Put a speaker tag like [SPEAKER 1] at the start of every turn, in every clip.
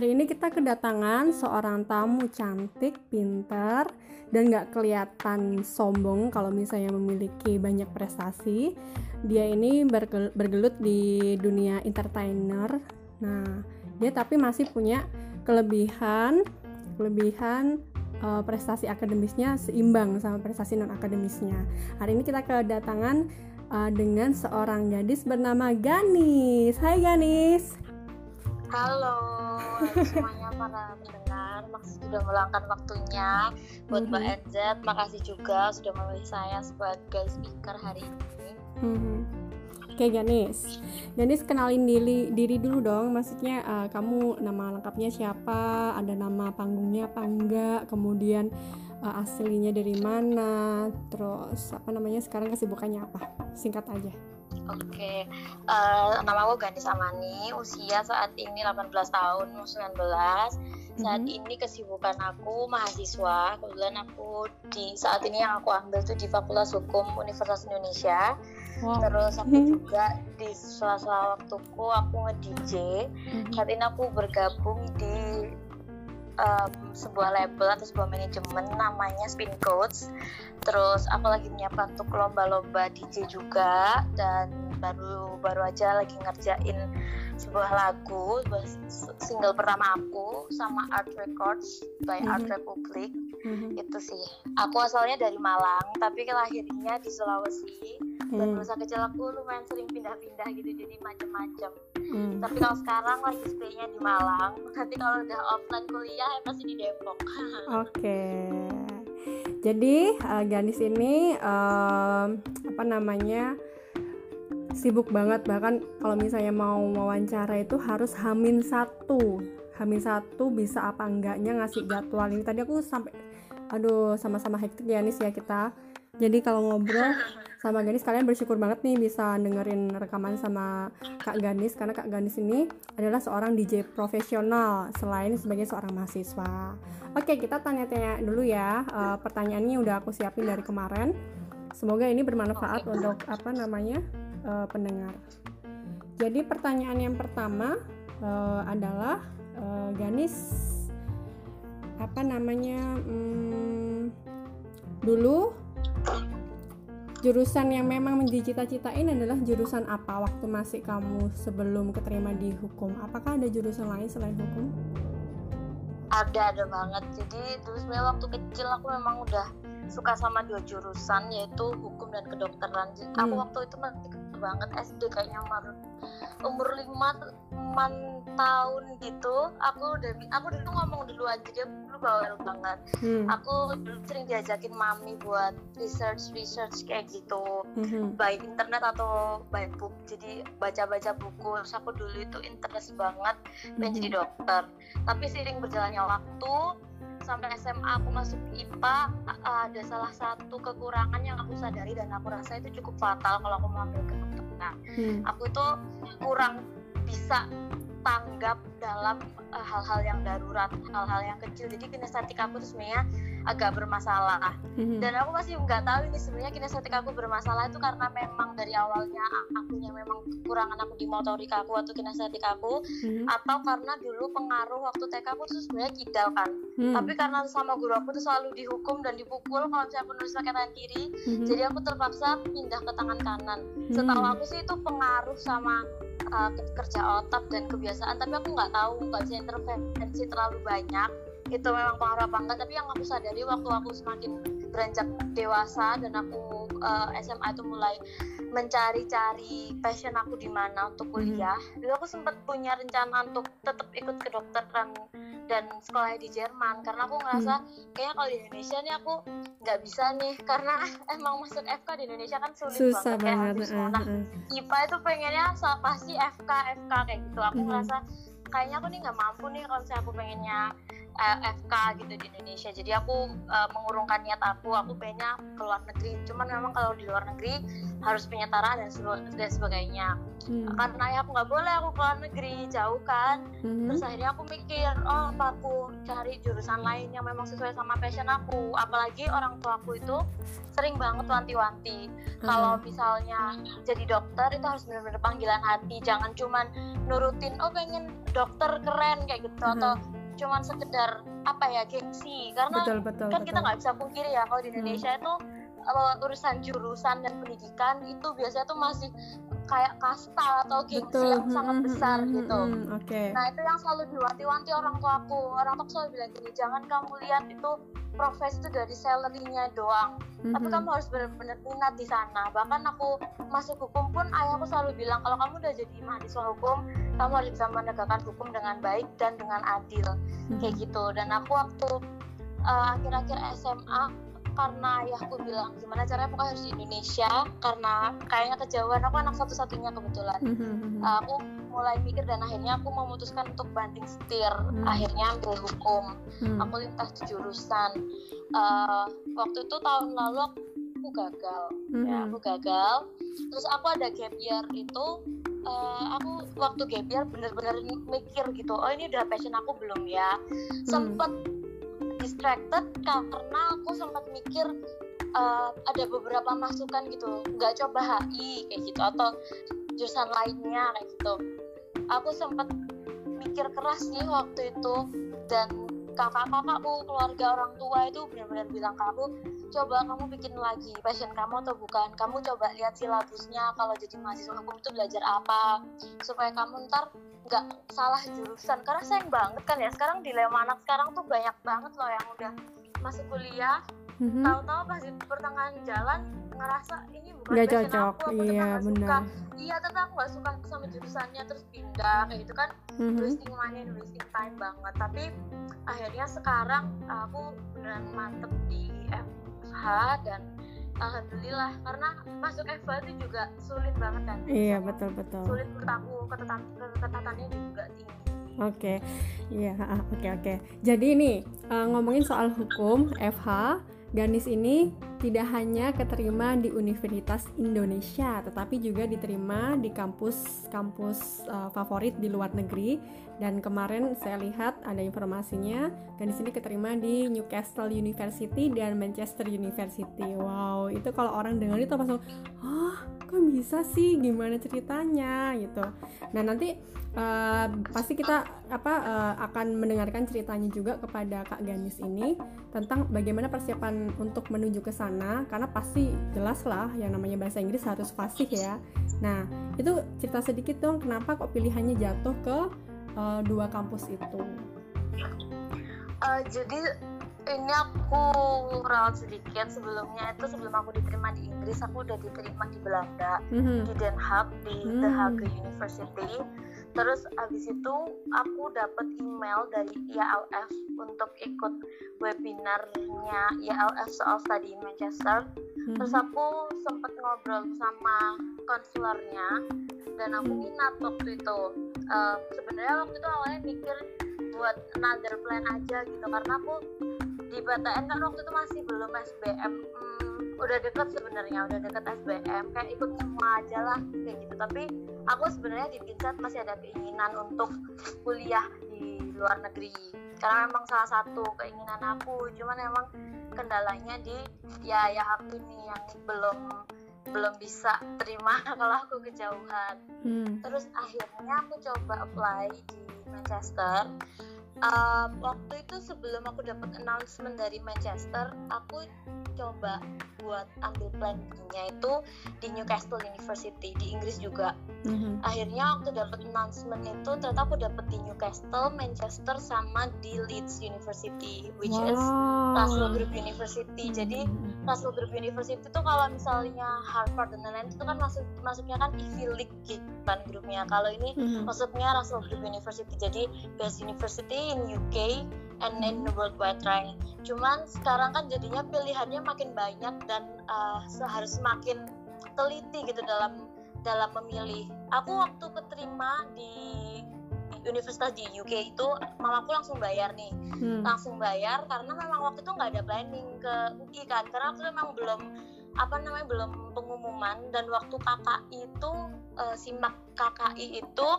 [SPEAKER 1] Hari ini kita kedatangan seorang tamu cantik, pinter, dan gak kelihatan sombong kalau misalnya memiliki banyak prestasi. Dia ini bergel- bergelut di dunia entertainer. Nah, dia tapi masih punya kelebihan, kelebihan uh, prestasi akademisnya seimbang sama prestasi non akademisnya. Hari ini kita kedatangan uh, dengan seorang gadis bernama Ganis. Hai Ganis.
[SPEAKER 2] Halo semuanya para pendengar, makasih sudah meluangkan waktunya buat Mbak
[SPEAKER 1] Mhm.
[SPEAKER 2] NZ. Makasih juga sudah memilih saya sebagai speaker hari ini.
[SPEAKER 1] Mhm. Oke Ganis, Ganis kenalin diri, diri dulu dong. Maksudnya uh, kamu nama lengkapnya siapa? Ada nama panggungnya apa enggak? Kemudian uh, aslinya dari mana? Terus apa namanya sekarang kesibukannya apa? Singkat aja.
[SPEAKER 2] Oke, eh, nama aku Ganis Amani, usia saat ini 18 tahun, 19. Saat
[SPEAKER 1] Mhm.
[SPEAKER 2] ini kesibukan aku mahasiswa. Kebetulan aku di saat ini yang aku ambil tuh di Fakultas Hukum Universitas Indonesia.
[SPEAKER 1] Wow.
[SPEAKER 2] Terus aku
[SPEAKER 1] Mhm.
[SPEAKER 2] juga di sela-sela waktuku aku nge-DJ.
[SPEAKER 1] Mhm.
[SPEAKER 2] saat ini aku bergabung di um, sebuah label atau sebuah manajemen namanya Spin Coach terus aku lagi menyiapkan untuk lomba-lomba DJ juga dan baru baru aja lagi ngerjain sebuah lagu sebuah single pertama aku sama Art Records by Art
[SPEAKER 1] Mhm.
[SPEAKER 2] Republic
[SPEAKER 1] Mhm.
[SPEAKER 2] itu sih aku asalnya dari Malang tapi kelahirnya di Sulawesi
[SPEAKER 1] Hmm.
[SPEAKER 2] masa kecil aku lumayan sering pindah-pindah gitu jadi macam-macam
[SPEAKER 1] Hmm.
[SPEAKER 2] tapi kalau sekarang lagi stay-nya di Malang nanti kalau udah offline kuliah ya pasti di Depok
[SPEAKER 1] Oke. Jadi uh, Ganis ini um, apa namanya sibuk banget bahkan kalau misalnya mau wawancara itu harus hamin satu hamin satu bisa apa enggaknya ngasih jadwal ini tadi aku sampai aduh sama-sama hektik ya Ganis ya kita jadi kalau ngobrol sama Ganis kalian bersyukur banget nih bisa dengerin rekaman sama Kak Ganis karena Kak Ganis ini adalah seorang DJ profesional selain sebagai seorang mahasiswa. Oke, kita tanya-tanya dulu ya. Eh, pertanyaannya udah aku siapin dari kemarin. Semoga ini bermanfaat
[SPEAKER 2] Oke.
[SPEAKER 1] untuk apa namanya eh, pendengar. Jadi pertanyaan yang pertama eh, adalah eh, Ganis apa namanya hmm, dulu jurusan yang memang menjadi cita-citain adalah jurusan apa waktu masih kamu sebelum keterima di hukum? Apakah ada jurusan lain selain hukum?
[SPEAKER 2] ada ada banget jadi sebenarnya waktu kecil aku memang udah suka sama dua jurusan yaitu hukum dan kedokteran Jadi aku
[SPEAKER 1] Hmm.
[SPEAKER 2] waktu itu masih kecil banget SD kayaknya umur umur lima enam tahun gitu aku udah aku dulu ngomong duluan jadi aku dulu bawel banget
[SPEAKER 1] Hmm.
[SPEAKER 2] aku dulu sering diajakin mami buat research research kayak gitu
[SPEAKER 1] Mhm.
[SPEAKER 2] by internet atau by book jadi baca-baca buku terus aku dulu itu interest banget pengen jadi
[SPEAKER 1] Mhm.
[SPEAKER 2] dokter tapi seiring berjalannya waktu sampai SMA aku masuk IPA ada salah satu kekurangan yang aku sadari dan aku rasa itu cukup fatal kalau aku mau ambil kedokteran
[SPEAKER 1] Hmm.
[SPEAKER 2] aku itu kurang bisa tanggap dalam eh, hal-hal yang darurat hal-hal yang kecil jadi kinestetik aku tuh sebenarnya agak bermasalah
[SPEAKER 1] Mhm.
[SPEAKER 2] dan aku masih nggak tahu ini sebenarnya kinestetik aku bermasalah itu karena memang dari awalnya akunya memang kekurangan aku di motorik aku atau kinestetik aku
[SPEAKER 1] Mhm.
[SPEAKER 2] atau karena dulu pengaruh waktu TK aku tuh sebenarnya kidal kan
[SPEAKER 1] Hmm.
[SPEAKER 2] tapi karena sama guru aku tuh selalu dihukum dan dipukul kalau misalnya aku nulis pakai tangan kiri
[SPEAKER 1] Mhm.
[SPEAKER 2] jadi aku terpaksa pindah ke tangan kanan
[SPEAKER 1] Hmm.
[SPEAKER 2] setahu aku sih itu pengaruh sama uh, ke- kerja otak dan kebiasaan tapi aku nggak tahu nggak bisa intervensi terlalu banyak itu memang pengaruh apa enggak. Tapi yang aku sadari waktu aku semakin beranjak dewasa dan aku uh, SMA itu mulai mencari-cari passion aku di mana untuk kuliah dulu aku sempat punya rencana untuk tetap ikut kedokteran dan sekolah di Jerman. Karena aku ngerasa kayaknya kalau di Indonesia nih aku nggak bisa nih karena emang masuk FK di Indonesia kan sulit
[SPEAKER 1] susah
[SPEAKER 2] banget kayak
[SPEAKER 1] banget.
[SPEAKER 2] mau nah,
[SPEAKER 1] eh,
[SPEAKER 2] IPA itu pengennya pasti FK FK kayak gitu. Aku
[SPEAKER 1] Mhm.
[SPEAKER 2] ngerasa kayaknya aku nih nggak mampu nih kalau misalnya aku pengennya FK gitu di Indonesia jadi aku uh, mengurungkan niat aku aku pengennya ke luar negeri cuman memang kalau di luar negeri harus penyetaraan dan, dan sebagainya hmm. karena ya aku nggak boleh aku ke luar negeri jauh kan hmm. terus akhirnya aku mikir oh apa aku cari jurusan lain yang memang sesuai sama passion aku apalagi orang tua aku itu sering banget wanti-wanti hmm. kalau misalnya jadi dokter itu harus benar-benar panggilan hati jangan cuman nurutin oh pengen dokter keren kayak gitu hmm. atau cuman sekedar apa ya gengsi karena betul, betul, kan betul. kita nggak bisa pungkiri ya kalau di Indonesia hmm. itu uh, urusan jurusan dan pendidikan itu biasanya tuh masih kayak kasta atau gengsi Betul. yang sangat hmm, besar hmm, gitu. Hmm,
[SPEAKER 1] okay.
[SPEAKER 2] Nah itu yang selalu diwanti-wanti orang tua aku. Orang tua selalu bilang gini, jangan kamu lihat itu profesi itu dari salary-nya doang. Mm-hmm. Tapi kamu harus benar-benar minat di sana. Bahkan aku masuk hukum pun ayahku selalu bilang kalau kamu udah jadi mahasiswa hukum, kamu harus bisa menegakkan hukum dengan baik dan dengan adil. Mm-hmm. Kayak gitu. Dan aku waktu uh, akhir-akhir SMA karena ayahku bilang gimana caranya pokoknya harus di Indonesia karena kayaknya kejauhan aku anak satu-satunya kebetulan mm-hmm. uh, aku mulai mikir dan akhirnya aku memutuskan untuk banting setir mm-hmm. akhirnya ambil hukum mm-hmm. aku lintas jurusan uh, waktu itu tahun lalu aku gagal mm-hmm. ya aku gagal terus aku ada gap year itu uh, aku waktu gap year bener-bener mikir gitu oh ini udah passion aku belum ya mm-hmm. sempet distracted karena aku sempat mikir uh, ada beberapa masukan gitu. Nggak coba HI kayak gitu atau jurusan lainnya kayak gitu. Aku sempat mikir keras nih waktu itu dan kakak-kakakku keluarga orang tua itu benar-benar bilang ke aku coba kamu bikin lagi passion kamu atau bukan? Kamu coba lihat silabusnya kalau jadi mahasiswa hukum itu belajar apa supaya kamu ntar nggak salah jurusan karena sayang banget kan ya sekarang dilema anak sekarang tuh banyak banget loh yang udah masuk kuliah mm-hmm. tahu-tahu pas di pertengahan jalan ngerasa ini bukan
[SPEAKER 1] nggak cocok
[SPEAKER 2] aku,
[SPEAKER 1] aku iya benar suka.
[SPEAKER 2] iya tetap nggak suka sama jurusannya terus pindah kayak gitu kan mm-hmm. wasting money wasting time banget tapi akhirnya sekarang aku beneran mantep di FH dan alhamdulillah karena masuk FH itu juga sulit banget kan
[SPEAKER 1] iya betul betul
[SPEAKER 2] sulit menurut aku ketetan ketetatannya juga tinggi
[SPEAKER 1] Oke, okay. iya, oke okay, oke. Okay. Jadi ini uh, ngomongin soal hukum FH, Ganis ini tidak hanya keterima di Universitas Indonesia, tetapi juga diterima di kampus-kampus uh, favorit di luar negeri. Dan kemarin saya lihat ada informasinya, Ganis ini keterima di Newcastle University dan Manchester University. Wow, itu kalau orang dengar itu langsung, oh, kok bisa sih? Gimana ceritanya? Gitu. Nah nanti uh, pasti kita apa uh, akan mendengarkan ceritanya juga kepada Kak Ganis ini tentang bagaimana persiapan untuk menuju ke sana karena pasti jelas lah yang namanya bahasa Inggris harus fasih ya. Nah itu cerita sedikit dong kenapa kok pilihannya jatuh ke uh, dua kampus itu?
[SPEAKER 2] Uh, jadi ini aku rawat sedikit sebelumnya itu sebelum aku diterima di Inggris aku udah diterima di Belanda mm -hmm. di Den Haag di mm. The Hague University terus abis itu aku dapat email dari IALF untuk ikut webinarnya IALF soal study in Manchester hmm. terus aku sempat ngobrol sama konselornya dan aku hmm. minat waktu itu uh, sebenarnya waktu itu awalnya mikir buat another plan aja gitu karena aku di PTN kan waktu itu masih belum SBM hmm, udah deket sebenarnya udah deket SBM kayak ikut semua aja lah kayak gitu. Tapi aku sebenarnya di Pinsat masih ada keinginan untuk kuliah di luar negeri. Karena memang salah satu keinginan aku cuman memang kendalanya di ya ya aku ini yang belum belum bisa terima kalau aku kejauhan. Hmm. terus akhirnya aku coba apply di Manchester uh, waktu itu sebelum aku dapat announcement dari Manchester aku coba buat ambil plan B-nya itu di Newcastle University di Inggris juga. Mm-hmm. Akhirnya waktu dapat announcement itu ternyata aku dapat di Newcastle, Manchester sama di Leeds University, which wow. is Russell Group University. Jadi. Russell Group University itu kalau misalnya Harvard dan lain-lain itu kan masuk masuknya kan Ivy League gitu kan grupnya. Kalau ini mm-hmm. masuknya Russell Group University. Jadi best university in UK and in the worldwide rank. Cuman sekarang kan jadinya pilihannya makin banyak dan uh, harus semakin teliti gitu dalam dalam memilih. Aku waktu keterima di universitas di UK itu mamaku langsung bayar nih
[SPEAKER 1] Hmm.
[SPEAKER 2] langsung bayar karena memang waktu itu nggak ada planning ke UI kan karena waktu itu memang belum apa namanya belum pengumuman dan waktu KKI itu eh, simak KKI itu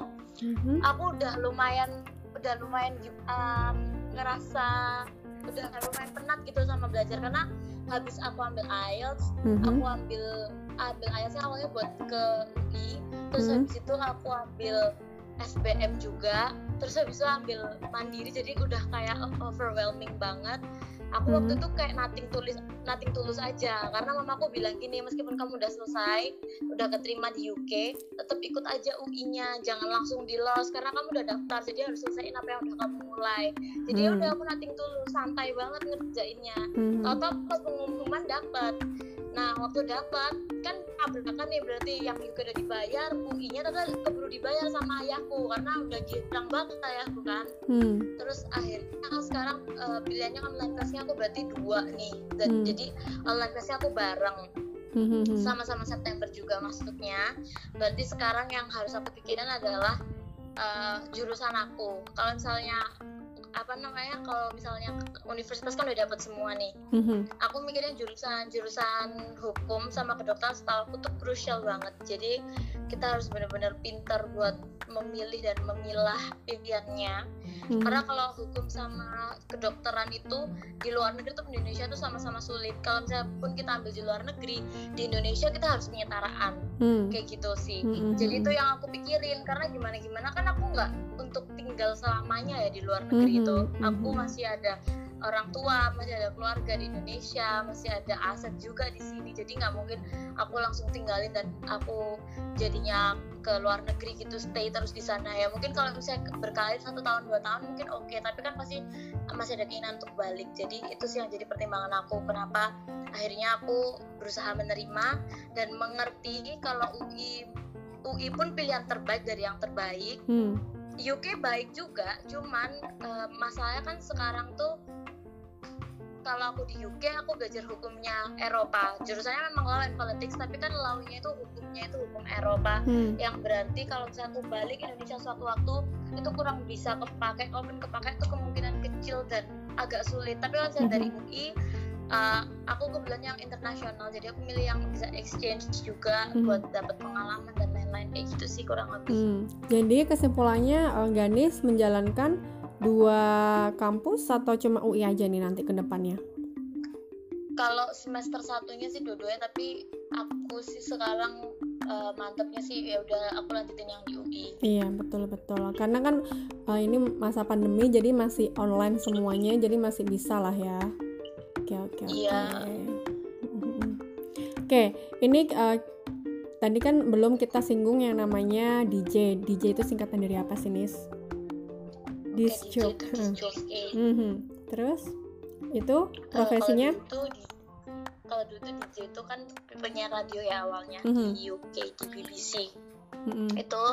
[SPEAKER 1] Mhm.
[SPEAKER 2] aku udah lumayan udah lumayan um, ngerasa udah lumayan penat gitu sama belajar karena habis aku ambil IELTS
[SPEAKER 1] Mhm.
[SPEAKER 2] aku ambil ambil IELTS -nya awalnya buat ke UI terus
[SPEAKER 1] Hmm.
[SPEAKER 2] habis itu aku ambil SBM juga terus habis itu ambil mandiri jadi udah kayak overwhelming banget aku
[SPEAKER 1] Hmm.
[SPEAKER 2] waktu itu kayak nating tulis nating tulus aja karena mamaku bilang gini meskipun kamu udah selesai udah keterima di UK tetap ikut aja UI-nya jangan langsung di los karena kamu udah daftar jadi harus selesaiin apa yang udah kamu mulai jadi ya
[SPEAKER 1] Hmm.
[SPEAKER 2] udah aku nating tulus santai banget ngerjainnya
[SPEAKER 1] Mhm.
[SPEAKER 2] Tahu-tahu pas pengumuman dapat. Nah, waktu dapat kan tabrakan nih berarti yang UK udah dibayar, UI-nya tapi keburu dibayar sama ayahku karena udah girang banget ayahku kan.
[SPEAKER 1] Hmm.
[SPEAKER 2] Terus akhirnya sekarang eh, pilihannya online class-nya aku berarti dua nih. Dan
[SPEAKER 1] Hmm.
[SPEAKER 2] jadi online class-nya aku bareng
[SPEAKER 1] Mhm.
[SPEAKER 2] sama-sama September juga maksudnya. Berarti sekarang yang harus aku pikirin adalah eh, jurusan aku. Kalau misalnya apa namanya kalau misalnya universitas kan udah dapat semua nih.
[SPEAKER 1] Mhm.
[SPEAKER 2] aku mikirnya jurusan jurusan hukum sama kedokteran setahu aku tuh krusial banget. Jadi kita harus benar-benar pintar buat memilih dan memilah pilihannya.
[SPEAKER 1] Mhm.
[SPEAKER 2] karena kalau hukum sama kedokteran itu di luar negeri tuh di Indonesia tuh sama-sama sulit. Kalau misalnya pun kita ambil di luar negeri di Indonesia kita harus penyetaraan
[SPEAKER 1] Hmm.
[SPEAKER 2] kayak gitu sih.
[SPEAKER 1] Mhm.
[SPEAKER 2] jadi itu yang aku pikirin. Karena gimana gimana kan aku nggak untuk tinggal selamanya ya di luar negeri
[SPEAKER 1] Mhm,
[SPEAKER 2] itu aku
[SPEAKER 1] mhm.
[SPEAKER 2] masih ada orang tua masih ada keluarga di Indonesia masih ada aset juga di sini. Jadi nggak mungkin aku langsung tinggalin dan aku jadinya ke luar negeri gitu stay terus di sana ya. Mungkin kalau misalnya berkarir satu tahun dua tahun mungkin oke tapi kan pasti masih ada keinginan untuk balik. Jadi itu sih yang jadi pertimbangan aku kenapa akhirnya aku berusaha menerima dan mengerti kalau UI UI pun pilihan terbaik dari yang terbaik.
[SPEAKER 1] Hmm.
[SPEAKER 2] UK baik juga, cuman eh, masalahnya kan sekarang tuh kalau aku di UK aku belajar hukumnya Eropa. Jurusannya memang law and politics, tapi kan lawnya itu hukumnya itu hukum Eropa.
[SPEAKER 1] Hmm.
[SPEAKER 2] Yang berarti kalau misalnya aku balik Indonesia suatu waktu itu kurang bisa kepake, kalaupun kepake itu kemungkinan kecil dan agak sulit. Tapi kalau misalnya dari UI eh, aku kebetulan yang internasional, jadi aku milih yang bisa exchange juga
[SPEAKER 1] Mhm.
[SPEAKER 2] buat dapat pengalaman dan lain-lain kayak gitu sih kurang lebih.
[SPEAKER 1] Hmm. Jadi kesimpulannya eh, Ganis menjalankan dua kampus atau cuma UI aja nih nanti ke depannya?
[SPEAKER 2] kalau semester satunya sih dua-duanya tapi aku sih sekarang eh, mantepnya sih ya udah aku lanjutin yang di UI
[SPEAKER 1] Iya betul betul. Karena kan eh, ini masa pandemi jadi masih online semuanya jadi masih bisa lah ya. Oke oke oke.
[SPEAKER 2] Iya.
[SPEAKER 1] Oke ini eh, tadi kan belum kita singgung yang namanya DJ. DJ itu singkatan dari apa sih Nis? Disc joke.
[SPEAKER 2] disc jockey.
[SPEAKER 1] Mhm. Terus itu
[SPEAKER 2] Eh,
[SPEAKER 1] profesinya?
[SPEAKER 2] kalau kalau dulu DJ itu kan penyiar radio ya awalnya
[SPEAKER 1] Mhm.
[SPEAKER 2] di UK di BBC
[SPEAKER 1] Mhm.
[SPEAKER 2] itu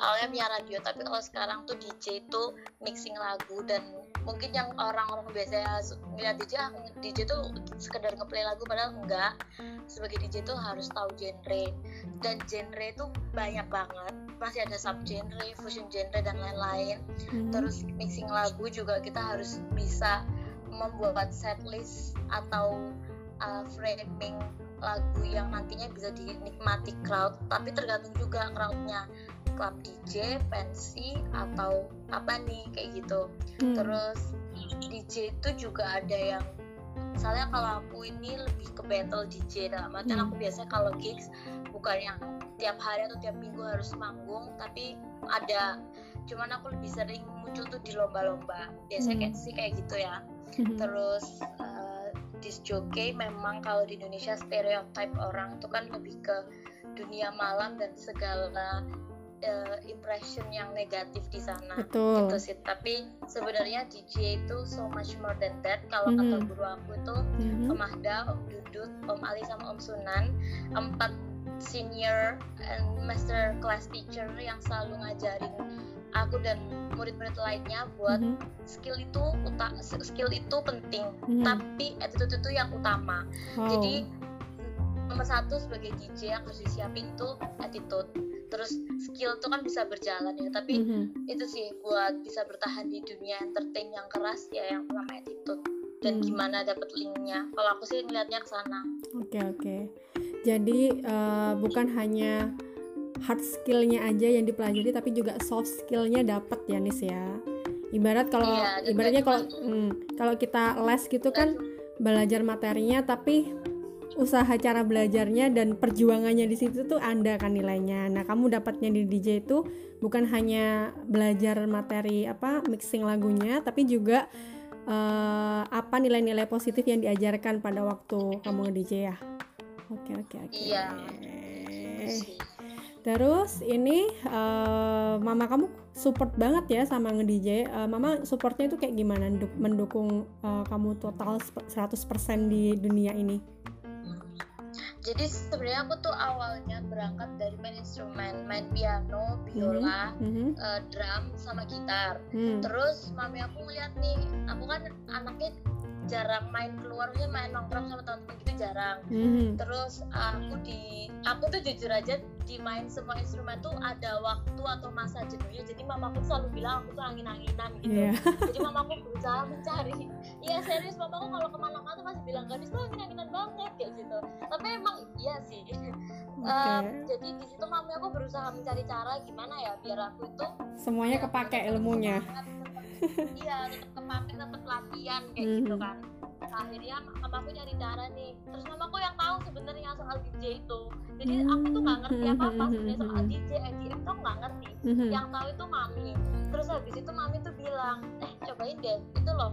[SPEAKER 2] awalnya penyiar radio tapi kalau sekarang tuh DJ itu mixing lagu dan mungkin yang orang-orang biasa ngeliat DJ ah, DJ tuh sekedar ngeplay lagu padahal enggak sebagai DJ tuh harus tahu genre dan genre itu banyak banget masih ada sub genre, fusion genre dan lain-lain
[SPEAKER 1] Mhm.
[SPEAKER 2] terus mixing lagu juga kita harus bisa membuat setlist atau uh, framing lagu yang nantinya bisa dinikmati crowd tapi tergantung juga crowdnya club DJ, pensi atau apa nih kayak gitu
[SPEAKER 1] Hmm.
[SPEAKER 2] terus DJ itu juga ada yang misalnya kalau aku ini lebih ke battle DJ dalam artian
[SPEAKER 1] Hmm.
[SPEAKER 2] aku biasanya kalau gigs bukan yang tiap hari atau tiap minggu harus manggung tapi ada cuman aku lebih sering muncul tuh di lomba-lomba biasanya
[SPEAKER 1] Hmm.
[SPEAKER 2] kayak sih kayak gitu ya
[SPEAKER 1] Mhm.
[SPEAKER 2] terus uh, disc jockey memang kalau di Indonesia stereotype orang itu kan lebih ke dunia malam dan segala uh, impression yang negatif di sana
[SPEAKER 1] Betul.
[SPEAKER 2] gitu sih tapi sebenarnya DJ itu so much more than that kalau kata
[SPEAKER 1] Mhm.
[SPEAKER 2] guru aku itu
[SPEAKER 1] Mhm.
[SPEAKER 2] Om Ahda, Om Dudut, Om Ali sama Om Sunan empat senior and master class teacher yang selalu ngajarin aku dan murid-murid lainnya buat
[SPEAKER 1] Mhm.
[SPEAKER 2] skill itu skill itu penting
[SPEAKER 1] Mhm.
[SPEAKER 2] tapi attitude itu yang utama
[SPEAKER 1] Wow.
[SPEAKER 2] jadi nomor satu sebagai DJ yang harus disiapin itu attitude terus skill tuh kan bisa berjalan ya tapi
[SPEAKER 1] Mhm.
[SPEAKER 2] itu sih buat bisa bertahan di dunia entertain yang keras ya yang pertama attitude dan
[SPEAKER 1] Hmm.
[SPEAKER 2] gimana dapet linknya kalau aku sih ngeliatnya ke sana
[SPEAKER 1] Oke oke. Jadi eh, bukan hanya hard skillnya aja yang dipelajari, tapi juga soft skillnya dapat ya Nis ya. Ibarat kalau
[SPEAKER 2] Iya,
[SPEAKER 1] ibaratnya kalau hmm, kalau kita les gitu kan belajar materinya, tapi usaha cara belajarnya dan perjuangannya di situ tuh ada kan nilainya. Nah kamu dapatnya di DJ itu bukan hanya belajar materi apa mixing lagunya, tapi juga eh, apa nilai-nilai positif yang diajarkan pada waktu kamu nge-DJ ya. Oke oke oke.
[SPEAKER 2] Iya.
[SPEAKER 1] Terus ini eh, mama kamu support banget ya sama nge-DJ. Eh, mama supportnya itu kayak gimana Menduk- mendukung eh, kamu total sep- 100% di dunia ini?
[SPEAKER 2] jadi sebenarnya aku tuh awalnya berangkat dari main instrumen main piano biola
[SPEAKER 1] Mhm,
[SPEAKER 2] eh, drum sama gitar
[SPEAKER 1] hmm,
[SPEAKER 2] terus mami aku ngeliat nih aku kan anaknya jarang main keluar maksudnya main nongkrong sama teman-teman gitu jarang.
[SPEAKER 1] Mhm,
[SPEAKER 2] terus aku di aku tuh jujur aja di main semua instrumen tuh ada waktu atau masa jenuhnya jadi mamaku selalu bilang aku tuh angin-anginan gitu.
[SPEAKER 1] Iya.
[SPEAKER 2] jadi mamaku berusaha mencari. Iya serius mamaku kalau ke mana-mana tuh masih bilang gadis tuh angin-anginan banget? Kayak gitu. Tapi emang iya sih.
[SPEAKER 1] Oke.
[SPEAKER 2] Em, jadi di situ mami aku berusaha mencari cara gimana ya biar aku itu
[SPEAKER 1] Semuanya kepake ilmunya.
[SPEAKER 2] Iya tetap kepake tetap latihan kayak
[SPEAKER 1] Mhm.
[SPEAKER 2] gitu kan. Nah, akhirnya mamaku nyari cara nih. Terus mamaku yang tahu sebenarnya soal DJ itu. Jadi aku tuh nggak ngerti apa apa sebenarnya soal DJ EDM tuh nggak ngerti.
[SPEAKER 1] Mhm,
[SPEAKER 2] yang tahu itu mami. Terus habis itu mami tuh bilang eh cobain deh itu loh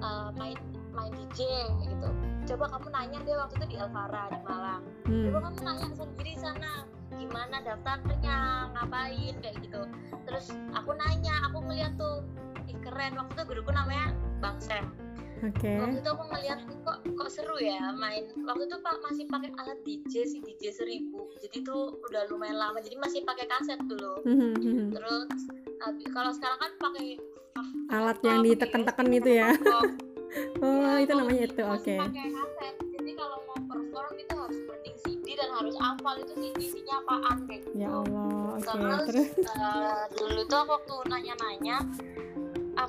[SPEAKER 2] uh, main main DJ gitu. Coba kamu nanya deh waktu itu di Elvara di Malang.
[SPEAKER 1] Hmm,
[SPEAKER 2] coba kamu nanya sendiri sana gimana daftarnya ngapain kayak gitu. Terus aku nanya aku ngeliat tuh ih keren waktu itu guruku namanya Bang Sam
[SPEAKER 1] Oke.
[SPEAKER 2] waktu itu aku ngeliat kok kok seru ya main waktu itu pak masih pakai alat DJ sih DJ 1000 jadi tuh udah lumayan lama jadi masih pakai kaset dulu
[SPEAKER 1] Mhm, mhm.
[SPEAKER 2] terus kalau sekarang kan pakai
[SPEAKER 1] Alat yang diteken-teken itu ya. Oh, itu namanya itu. Oke.
[SPEAKER 2] pakai kaset jadi kalau mau perform itu harus mending CD dan harus hafal itu CD isinya apaan kayak gitu
[SPEAKER 1] Ya Allah. Oke.
[SPEAKER 2] terus
[SPEAKER 1] Terus
[SPEAKER 2] eh, dulu tuh aku waktu nanya-nanya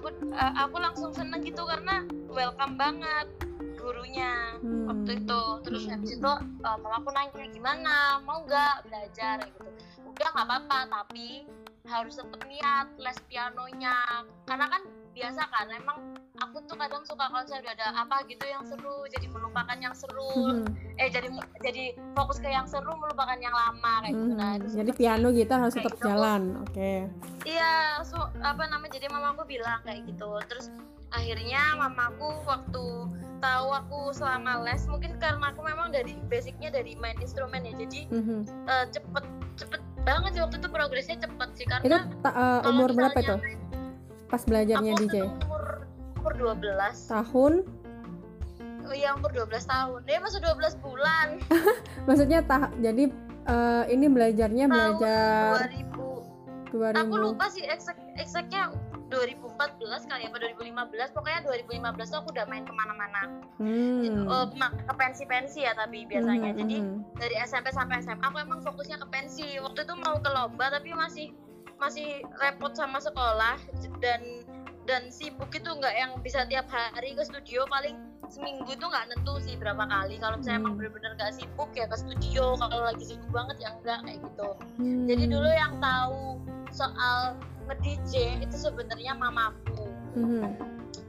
[SPEAKER 2] aku eh, aku langsung seneng gitu karena welcome banget gurunya
[SPEAKER 1] Hmm.
[SPEAKER 2] waktu itu. Terus habis itu eh, mama aku nanya gimana? Mau nggak belajar? Gitu. Udah nggak apa-apa tapi harus tetap niat les pianonya. Karena kan biasa kan emang aku tuh kadang suka konsep ada apa gitu yang seru jadi melupakan yang seru
[SPEAKER 1] Mhm,
[SPEAKER 2] eh jadi jadi fokus ke yang seru melupakan yang lama kayak gitu nah
[SPEAKER 1] mhm.
[SPEAKER 2] itu
[SPEAKER 1] Jadi piano gitar harus tetap
[SPEAKER 2] gitu.
[SPEAKER 1] jalan. Oke.
[SPEAKER 2] Iya, so, apa namanya? Jadi mamaku bilang kayak gitu. Terus akhirnya mamaku waktu tahu aku selama les, mungkin karena aku memang dari basicnya dari main instrumen ya, jadi
[SPEAKER 1] Mhm.
[SPEAKER 2] eh, cepet cepet banget sih waktu itu progresnya cepet sih
[SPEAKER 1] Itu
[SPEAKER 2] karena
[SPEAKER 1] ta- eh,
[SPEAKER 2] kalau
[SPEAKER 1] umur berapa itu? Pas belajarnya
[SPEAKER 2] aku
[SPEAKER 1] DJ?
[SPEAKER 2] itu umur umur 12
[SPEAKER 1] Tahun?
[SPEAKER 2] oh iya umur 12 tahun dia masih 12 bulan
[SPEAKER 1] Maksudnya tah jadi eh, ini belajarnya
[SPEAKER 2] tahun
[SPEAKER 1] belajar
[SPEAKER 2] 2000 aku
[SPEAKER 1] 2000.
[SPEAKER 2] lupa sih exact exactnya 2014 kali apa 2015 pokoknya 2015 tuh aku udah main ke
[SPEAKER 1] mana-mana
[SPEAKER 2] Hmm. Ma- ke pensi-pensi ya tapi biasanya.
[SPEAKER 1] Mhm,
[SPEAKER 2] Jadi
[SPEAKER 1] mhm.
[SPEAKER 2] dari SMP sampai SMA aku emang fokusnya ke pensi. Waktu itu mau ke lomba tapi masih masih repot sama sekolah dan dan sibuk itu nggak yang bisa tiap hari ke studio paling seminggu itu nggak nentu sih berapa kali kalau misalnya emang
[SPEAKER 1] Hmm.
[SPEAKER 2] bener-bener nggak sibuk ya ke studio kalau lagi sibuk banget ya enggak kayak gitu
[SPEAKER 1] Hmm.
[SPEAKER 2] jadi dulu yang tahu soal nge-DJ itu sebenarnya mamaku
[SPEAKER 1] Mhm.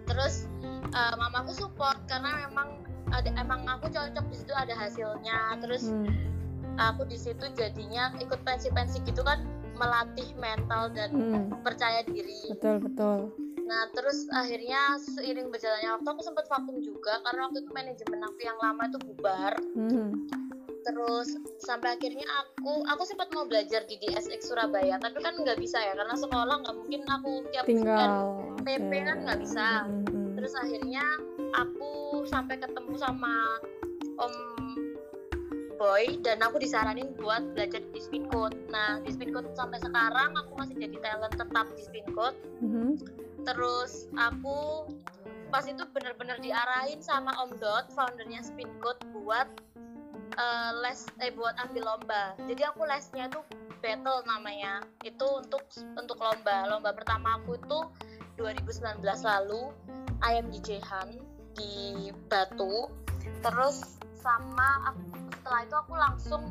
[SPEAKER 2] terus uh, mamaku support karena memang ada emang aku cocok di situ ada hasilnya terus
[SPEAKER 1] Hmm.
[SPEAKER 2] aku di situ jadinya ikut pensi-pensi gitu kan melatih mental dan
[SPEAKER 1] Hmm.
[SPEAKER 2] percaya diri
[SPEAKER 1] Betul betul.
[SPEAKER 2] Nah terus akhirnya seiring berjalannya waktu aku sempat vakum juga karena waktu itu manajemen aku yang lama itu bubar
[SPEAKER 1] Mhm.
[SPEAKER 2] terus sampai akhirnya aku aku sempat mau belajar di DSX Surabaya tapi kan nggak bisa ya karena sekolah nggak mungkin aku tiap
[SPEAKER 1] Tinggal.
[SPEAKER 2] PP
[SPEAKER 1] oke.
[SPEAKER 2] kan nggak bisa.
[SPEAKER 1] Mhm.
[SPEAKER 2] terus akhirnya aku sampai ketemu sama Om Boy dan aku disaranin buat belajar di Spin Code. Nah di Spin Code sampai sekarang aku masih jadi talent tetap di Spin Code.
[SPEAKER 1] Mhm.
[SPEAKER 2] Terus aku pas itu bener-bener diarahin sama Om Dot, foundernya Spin Code buat eh, les eh buat ambil lomba. Jadi aku lesnya tuh battle namanya. Itu untuk untuk lomba. Lomba pertama aku itu 2019 lalu ayam di di Batu. Terus sama aku, setelah itu aku langsung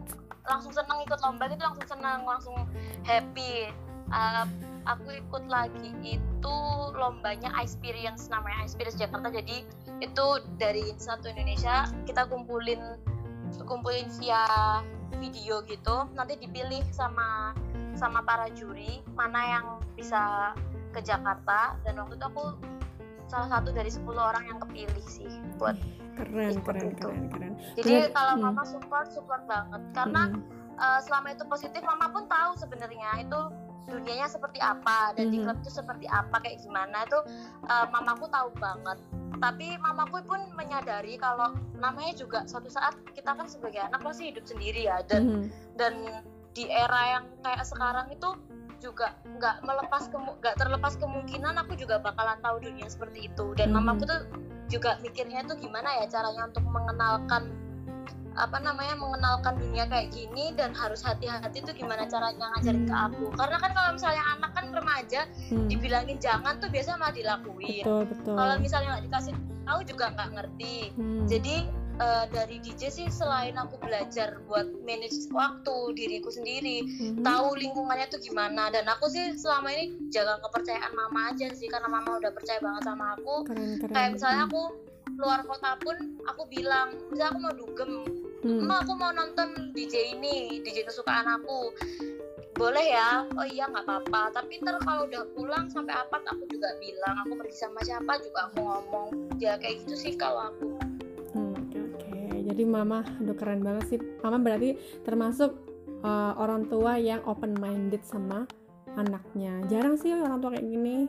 [SPEAKER 2] langsung seneng ikut lomba gitu langsung seneng langsung happy. Uh, aku ikut lagi itu lombanya Experience namanya Experience Jakarta jadi itu dari satu Indonesia kita kumpulin kumpulin via video gitu nanti dipilih sama sama para juri mana yang bisa ke Jakarta dan waktu itu aku salah satu dari 10 orang yang kepilih sih buat
[SPEAKER 1] keren keren itu. keren keren
[SPEAKER 2] jadi Bener. kalau hmm. mama support support banget karena hmm. uh, selama itu positif mama pun tahu sebenarnya itu dunianya seperti apa dan -hmm. di klub itu seperti apa kayak gimana itu uh, mamaku tahu banget tapi mamaku pun menyadari kalau namanya juga suatu saat kita kan sebagai anak pasti hidup sendiri ya dan -hmm. dan di era yang kayak sekarang itu juga nggak melepas nggak terlepas kemungkinan aku juga bakalan tahu dunia seperti itu dan -hmm. mamaku tuh juga mikirnya tuh gimana ya caranya untuk mengenalkan apa namanya mengenalkan dunia kayak gini dan harus hati-hati tuh gimana caranya ngajarin ke aku karena kan kalau misalnya anak kan remaja hmm. dibilangin jangan tuh biasa malah dilakuin kalau misalnya nggak dikasih tahu juga nggak ngerti hmm. jadi uh, dari DJ sih selain aku belajar buat manage waktu diriku sendiri hmm. tahu lingkungannya tuh gimana dan aku sih selama ini jaga kepercayaan mama aja sih karena mama udah percaya banget sama aku keren, keren. kayak misalnya aku luar kota pun aku bilang bisa aku mau dugem hmm. aku mau nonton DJ ini DJ kesukaan aku. Boleh ya? Oh iya nggak apa-apa. Tapi ntar kalau udah pulang sampai apa aku juga bilang aku pergi sama siapa juga aku ngomong. Ya kayak gitu sih kalau aku.
[SPEAKER 1] Hmm, oke okay. jadi mama udah keren banget sih. Mama berarti termasuk uh, orang tua yang open minded sama anaknya. Jarang sih orang tua kayak gini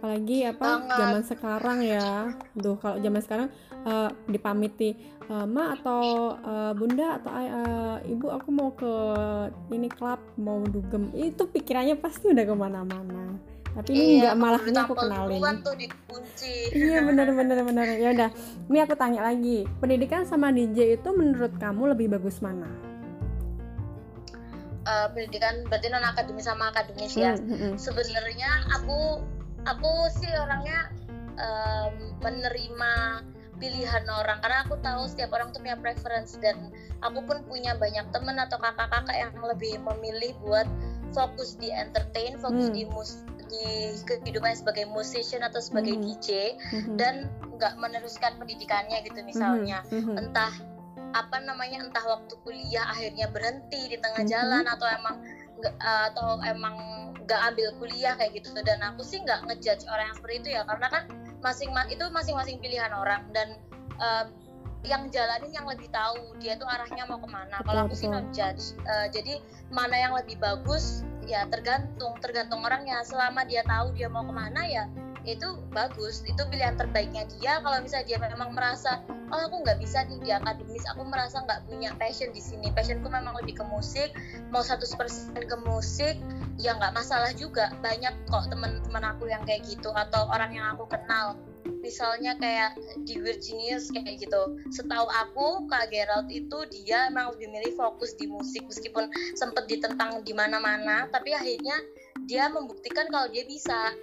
[SPEAKER 1] apalagi apa zaman sekarang ya. Duh kalau zaman sekarang uh, dipamiti uh, ma atau uh, bunda atau uh, ibu aku mau ke ini klub mau dugem. Itu pikirannya pasti udah ke mana-mana. Tapi ini iya, nggak malah ini aku kenalin.
[SPEAKER 2] tuh
[SPEAKER 1] iya bener bener bener ya udah ini aku tanya lagi. Pendidikan sama DJ itu menurut kamu lebih bagus mana?
[SPEAKER 2] Uh, pendidikan berarti non akademis sama akademis ya? Hmm, hmm, hmm. sebenarnya aku aku sih orangnya um, menerima pilihan orang karena aku tahu setiap orang tuh punya preference dan aku pun punya banyak temen atau kakak-kakak yang lebih memilih buat fokus di entertain, fokus hmm. di mus di kehidupan sebagai musician atau sebagai hmm. DJ hmm. dan nggak meneruskan pendidikannya gitu misalnya hmm. Hmm. entah apa namanya entah waktu kuliah akhirnya berhenti di tengah hmm. jalan atau emang atau emang nggak ambil kuliah kayak gitu. Dan aku sih nggak ngejudge orang yang seperti itu ya karena kan masing itu masing-masing pilihan orang. Dan uh, yang jalanin yang lebih tahu dia tuh arahnya mau ke mana. Kalau aku sih non judge uh, jadi mana yang lebih bagus ya tergantung tergantung orangnya. Selama dia tahu dia mau ke mana ya itu bagus. Itu pilihan terbaiknya dia. Kalau misalnya dia memang merasa oh aku nggak bisa nih di akademis aku merasa nggak punya passion di sini. Passionku memang lebih ke musik mau 100% ke musik ya nggak masalah juga. Banyak kok teman-teman aku yang kayak gitu atau orang yang aku kenal. Misalnya kayak di Virginius kayak gitu. Setahu aku Kak Gerald itu dia emang lebih milih fokus di musik meskipun sempet ditentang di mana-mana tapi akhirnya dia membuktikan kalau dia bisa.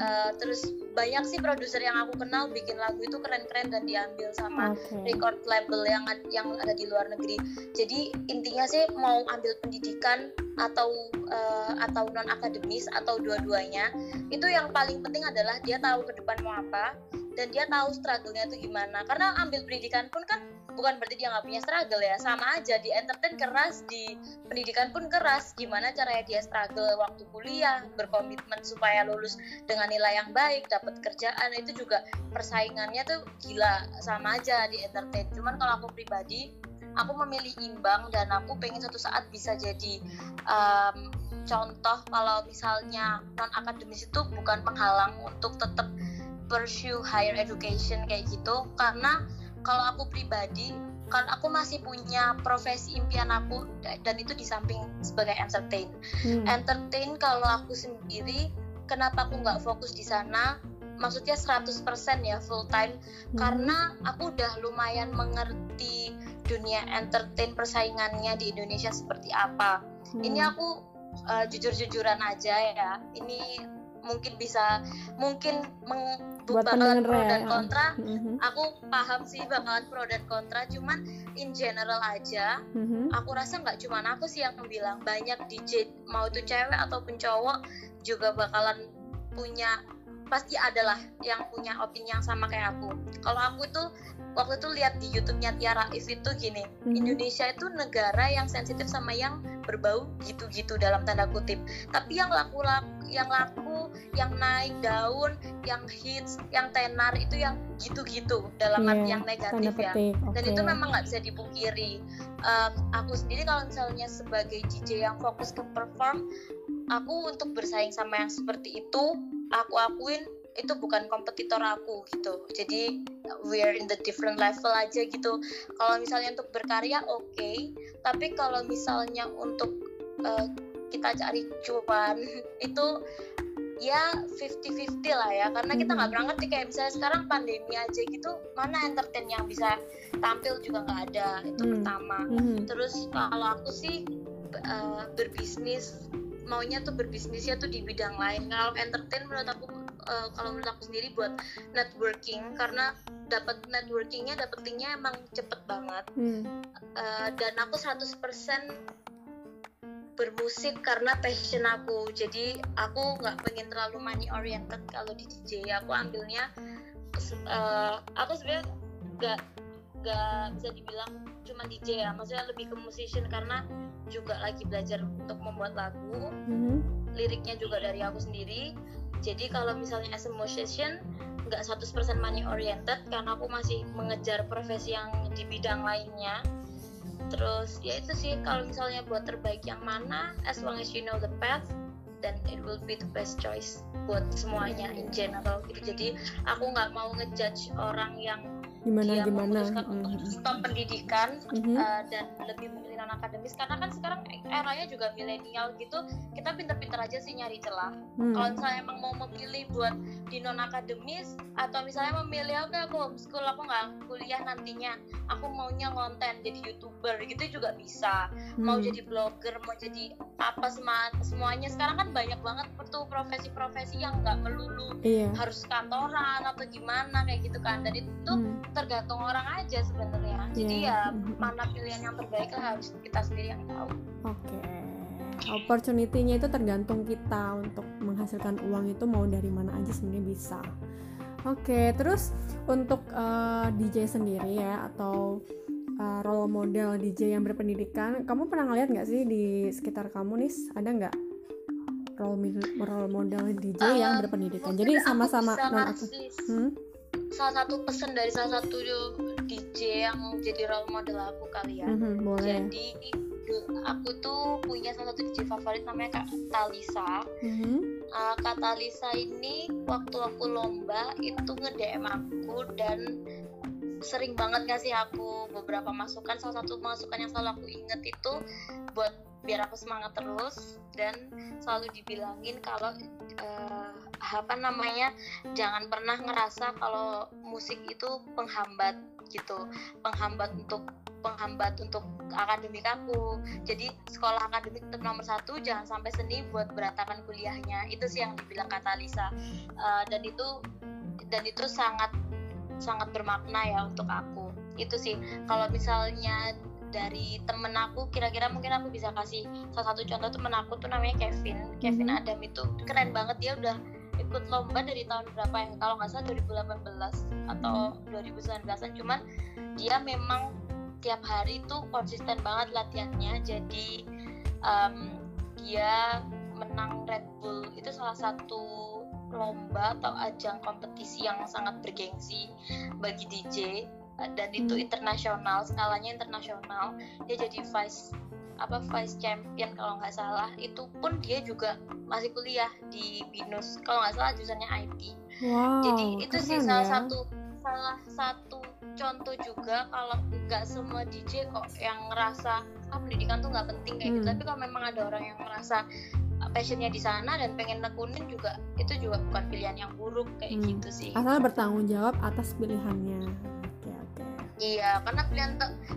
[SPEAKER 2] Uh, terus banyak sih produser yang aku kenal bikin lagu itu keren-keren dan diambil sama okay. record label yang yang ada di luar negeri jadi intinya sih mau ambil pendidikan atau uh, atau non akademis atau dua-duanya itu yang paling penting adalah dia tahu ke depan mau apa dan dia tahu struggle-nya itu gimana karena ambil pendidikan pun kan bukan berarti dia nggak punya struggle ya. Sama aja di entertain keras di pendidikan pun keras. Gimana caranya dia struggle waktu kuliah berkomitmen supaya lulus dengan nilai yang baik dapat kerjaan. Itu juga persaingannya tuh gila. Sama aja di entertain. Cuman kalau aku pribadi aku memilih imbang dan aku pengen suatu saat bisa jadi um, contoh kalau misalnya non akademis itu bukan penghalang untuk tetap pursue higher education kayak gitu. Karena kalau aku pribadi kan aku masih punya profesi impian aku dan itu di samping sebagai entertain hmm. entertain kalau aku sendiri kenapa aku nggak fokus di sana maksudnya 100% ya full time hmm. karena aku udah lumayan mengerti dunia entertain persaingannya di Indonesia seperti apa
[SPEAKER 1] Hmm.
[SPEAKER 2] ini aku uh, jujur-jujuran aja ya ini mungkin bisa mungkin meng,
[SPEAKER 1] Buat
[SPEAKER 2] bakalan pro dan
[SPEAKER 1] ya.
[SPEAKER 2] kontra
[SPEAKER 1] Mhm.
[SPEAKER 2] aku paham sih bakalan pro dan kontra cuman in general aja
[SPEAKER 1] Mhm.
[SPEAKER 2] aku rasa nggak cuman aku sih yang bilang banyak DJ mau itu cewek ataupun cowok juga bakalan punya pasti adalah yang punya opini yang sama kayak aku kalau aku itu waktu itu lihat di YouTube-nya Tiara If itu gini
[SPEAKER 1] Mhm.
[SPEAKER 2] Indonesia itu negara yang sensitif sama yang berbau gitu-gitu dalam tanda kutip tapi yang laku laku yang laku yang naik daun yang hits yang tenar itu yang gitu-gitu dalam
[SPEAKER 1] Iya,
[SPEAKER 2] arti yang negatif ya
[SPEAKER 1] petik.
[SPEAKER 2] dan itu memang nggak bisa dipungkiri Eh, aku sendiri kalau misalnya sebagai DJ yang fokus ke perform aku untuk bersaing sama yang seperti itu aku akuin itu bukan kompetitor aku gitu jadi we're in the different level aja gitu kalau misalnya untuk berkarya oke tapi kalau misalnya untuk eh, kita cari cuan itu ya 50-50 lah ya karena kita nggak
[SPEAKER 1] Mhm.
[SPEAKER 2] pernah ngerti kayak misalnya sekarang pandemi aja gitu mana entertain yang bisa tampil juga nggak ada itu
[SPEAKER 1] Hmm.
[SPEAKER 2] pertama
[SPEAKER 1] Mhm.
[SPEAKER 2] terus kalau aku sih uh, berbisnis maunya tuh berbisnisnya tuh di bidang lain kalau entertain menurut aku uh, kalau menurut aku sendiri buat networking karena dapat networkingnya dapat linknya emang cepet banget.
[SPEAKER 1] Hmm.
[SPEAKER 2] Uh, dan aku 100% bermusik karena passion aku. Jadi aku nggak pengen terlalu money oriented kalau di DJ aku ambilnya uh, aku sebenarnya nggak nggak bisa dibilang cuma DJ ya. Maksudnya lebih ke musician karena juga lagi belajar untuk membuat lagu.
[SPEAKER 1] Mhm.
[SPEAKER 2] liriknya juga dari aku sendiri jadi kalau misalnya as a musician nggak 100% money oriented karena aku masih mengejar profesi yang di bidang lainnya terus ya itu sih kalau misalnya buat terbaik yang mana as long as you know the path then it will be the best choice buat semuanya in general gitu jadi aku nggak mau ngejudge orang yang
[SPEAKER 1] Gimana
[SPEAKER 2] dia
[SPEAKER 1] gimana?
[SPEAKER 2] memutuskan untuk stop pendidikan
[SPEAKER 1] Mhm.
[SPEAKER 2] uh, dan lebih memilih non akademis karena kan sekarang eranya juga milenial gitu kita pinter-pinter aja sih nyari celah
[SPEAKER 1] Hmm.
[SPEAKER 2] kalau misalnya emang mau memilih buat di non akademis atau misalnya memilih oke aku homeschool aku nggak kuliah nantinya aku maunya konten jadi youtuber gitu juga bisa mau
[SPEAKER 1] Hmm.
[SPEAKER 2] jadi blogger mau jadi apa semua semuanya sekarang kan banyak banget tuh profesi-profesi yang nggak melulu
[SPEAKER 1] Iya.
[SPEAKER 2] harus kantoran atau gimana kayak gitu kan dan itu
[SPEAKER 1] Hmm.
[SPEAKER 2] tergantung orang aja sebenarnya jadi
[SPEAKER 1] Iya.
[SPEAKER 2] ya
[SPEAKER 1] Mhm.
[SPEAKER 2] mana pilihan yang terbaik harus kita sendiri yang tahu
[SPEAKER 1] Oke. Opportunity-nya itu tergantung kita untuk menghasilkan uang itu mau dari mana aja sebenarnya bisa. Oke, terus untuk eh, DJ sendiri ya atau eh, role model DJ yang berpendidikan, kamu pernah ngeliat nggak sih di sekitar kamu nih ada nggak role role model DJ yang
[SPEAKER 2] Eh,
[SPEAKER 1] berpendidikan? Jadi sama-sama non aku. Hmm?
[SPEAKER 2] salah satu pesan dari salah satu DJ yang jadi role model aku kali ya
[SPEAKER 1] Mhm, boleh.
[SPEAKER 2] jadi aku tuh punya salah satu DJ favorit namanya Kak Talisa
[SPEAKER 1] Mhm.
[SPEAKER 2] Uh, Kak Talisa ini waktu aku lomba itu nge-DM aku dan sering banget ngasih aku beberapa masukan salah satu masukan yang selalu aku inget itu buat biar aku semangat terus dan selalu dibilangin kalau uh, apa namanya jangan pernah ngerasa kalau musik itu penghambat gitu penghambat untuk penghambat untuk akademik aku. Jadi sekolah akademik tetap nomor satu jangan sampai seni buat berantakan kuliahnya. Itu sih yang dibilang kata Lisa. Uh, dan itu dan itu sangat sangat bermakna ya untuk aku. Itu sih. Kalau misalnya dari temen aku kira-kira mungkin aku bisa kasih salah satu contoh temen aku tuh namanya Kevin. Kevin
[SPEAKER 1] Mhm.
[SPEAKER 2] Adam itu keren banget. Dia udah ikut lomba dari tahun berapa ya? Kalau nggak salah 2018 atau 2019an cuman dia memang tiap hari itu konsisten banget latihannya. Jadi um, dia menang Red Bull itu salah satu lomba atau ajang kompetisi yang sangat bergengsi bagi DJ uh, dan itu
[SPEAKER 1] Hmm.
[SPEAKER 2] internasional skalanya internasional. Dia jadi vice apa vice champion kalau nggak salah itu pun dia juga masih kuliah di binus kalau nggak salah jurusannya IT
[SPEAKER 1] Wow.
[SPEAKER 2] jadi itu sih salah
[SPEAKER 1] ya.
[SPEAKER 2] satu salah satu contoh juga kalau nggak semua DJ kok yang ngerasa ah pendidikan tuh nggak penting kayak gitu
[SPEAKER 1] Hmm.
[SPEAKER 2] tapi kalau memang ada orang yang merasa passionnya di sana dan pengen nekunin juga itu juga bukan pilihan yang buruk kayak
[SPEAKER 1] Hmm.
[SPEAKER 2] gitu sih
[SPEAKER 1] asal bertanggung jawab atas pilihannya
[SPEAKER 2] Iya, karena pilihan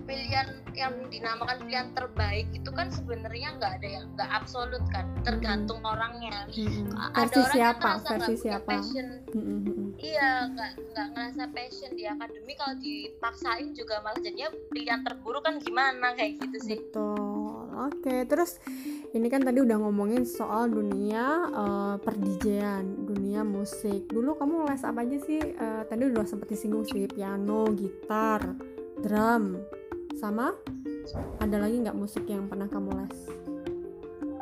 [SPEAKER 2] pilihan yang dinamakan pilihan terbaik itu kan sebenarnya nggak ada yang nggak absolut kan, tergantung orangnya.
[SPEAKER 1] Versi
[SPEAKER 2] ada orang yang
[SPEAKER 1] siapa
[SPEAKER 2] nggak
[SPEAKER 1] versi
[SPEAKER 2] punya
[SPEAKER 1] siapa
[SPEAKER 2] passion,
[SPEAKER 1] mm-mm.
[SPEAKER 2] iya nggak nggak ngerasa passion di akademi kalau dipaksain juga malah jadinya pilihan terburuk kan gimana kayak gitu sih.
[SPEAKER 1] betul oke terus ini kan tadi udah ngomongin soal dunia uh, perdijean dunia musik. Dulu kamu les apa aja sih? Eh, tadi udah sempet disinggung sih piano gitar drum sama ada lagi nggak musik yang pernah kamu les?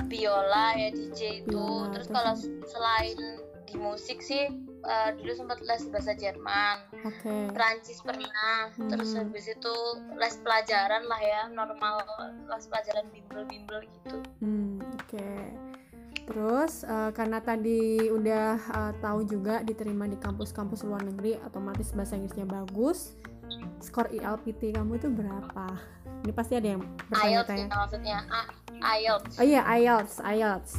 [SPEAKER 2] Biola ya DJ itu,
[SPEAKER 1] Biola,
[SPEAKER 2] terus
[SPEAKER 1] terus
[SPEAKER 2] kalau selain di musik sih eh, dulu sempat les bahasa Jerman.
[SPEAKER 1] oke.
[SPEAKER 2] Prancis pernah. Terus
[SPEAKER 1] Hmm.
[SPEAKER 2] habis itu les pelajaran lah ya normal les pelajaran bimbel-bimbel gitu.
[SPEAKER 1] Hmm. Terus eh, karena tadi udah eh, tahu juga diterima di kampus-kampus luar negeri, otomatis bahasa Inggrisnya bagus. Skor ILPT kamu itu berapa? Ini pasti ada yang
[SPEAKER 2] IELTS
[SPEAKER 1] bertanya-tanya.
[SPEAKER 2] ya maksudnya A- IELTS
[SPEAKER 1] Oh iya, IELTS, IELTS.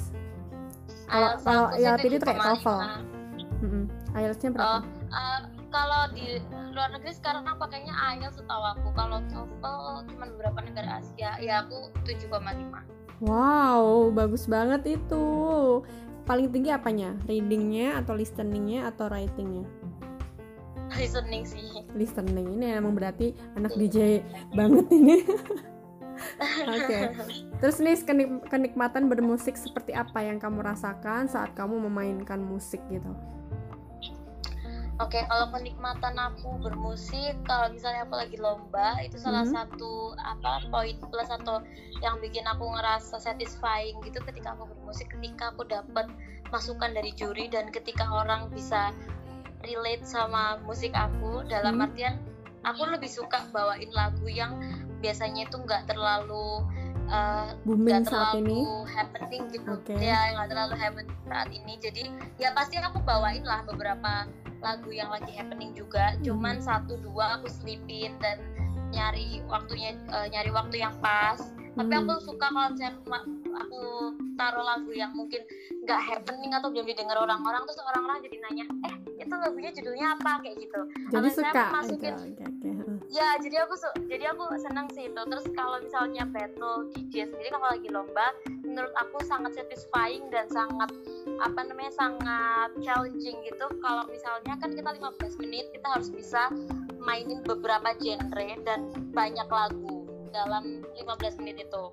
[SPEAKER 1] Kalau-
[SPEAKER 2] IELTS
[SPEAKER 1] kalau
[SPEAKER 2] sih
[SPEAKER 1] IELTS itu kayak
[SPEAKER 2] 7,5.
[SPEAKER 1] TOEFL. Mm-mm. IELTS-nya berapa?
[SPEAKER 2] Oh, eh, kalau di luar negeri sekarang pakainya IELTS setahu aku kalau TOEFL cuma beberapa negara Asia ya aku 7,5
[SPEAKER 1] Wow, bagus banget itu. Paling tinggi apanya? Readingnya atau listeningnya atau writingnya?
[SPEAKER 2] listening sih
[SPEAKER 1] listening ini emang berarti anak DJ banget ini oke terus nih kenik- kenikmatan bermusik seperti apa yang kamu rasakan saat kamu memainkan musik gitu
[SPEAKER 2] Oke, kalau kenikmatan aku bermusik, kalau misalnya aku lagi lomba, itu salah
[SPEAKER 1] Mhm.
[SPEAKER 2] satu apa poin plus atau yang bikin aku ngerasa satisfying gitu ketika aku bermusik, ketika aku dapat masukan dari juri dan ketika orang bisa relate sama musik aku dalam
[SPEAKER 1] Hmm.
[SPEAKER 2] artian aku lebih suka bawain lagu yang biasanya itu nggak terlalu uh,
[SPEAKER 1] booming
[SPEAKER 2] nggak
[SPEAKER 1] saat ini
[SPEAKER 2] terlalu happening gitu
[SPEAKER 1] Oke.
[SPEAKER 2] ya nggak terlalu happening saat ini jadi ya pasti aku bawain lah beberapa lagu yang lagi happening juga
[SPEAKER 1] Hmm.
[SPEAKER 2] cuman satu dua aku selipin dan nyari waktunya eh, nyari waktu yang pas tapi
[SPEAKER 1] Hmm.
[SPEAKER 2] aku suka kalau misalnya aku taruh lagu yang mungkin nggak happening atau belum didengar orang-orang terus orang-orang jadi nanya eh itu lagunya judulnya apa kayak gitu.
[SPEAKER 1] Jadi
[SPEAKER 2] saya
[SPEAKER 1] suka
[SPEAKER 2] masukin
[SPEAKER 1] oke oke. Oke.
[SPEAKER 2] ya jadi aku su- jadi aku senang sih itu. Terus kalau misalnya battle DJ sendiri kalau lagi lomba menurut aku sangat satisfying dan sangat apa namanya sangat challenging gitu. Kalau misalnya kan kita 15 menit kita harus bisa mainin beberapa genre dan banyak lagu dalam 15 menit itu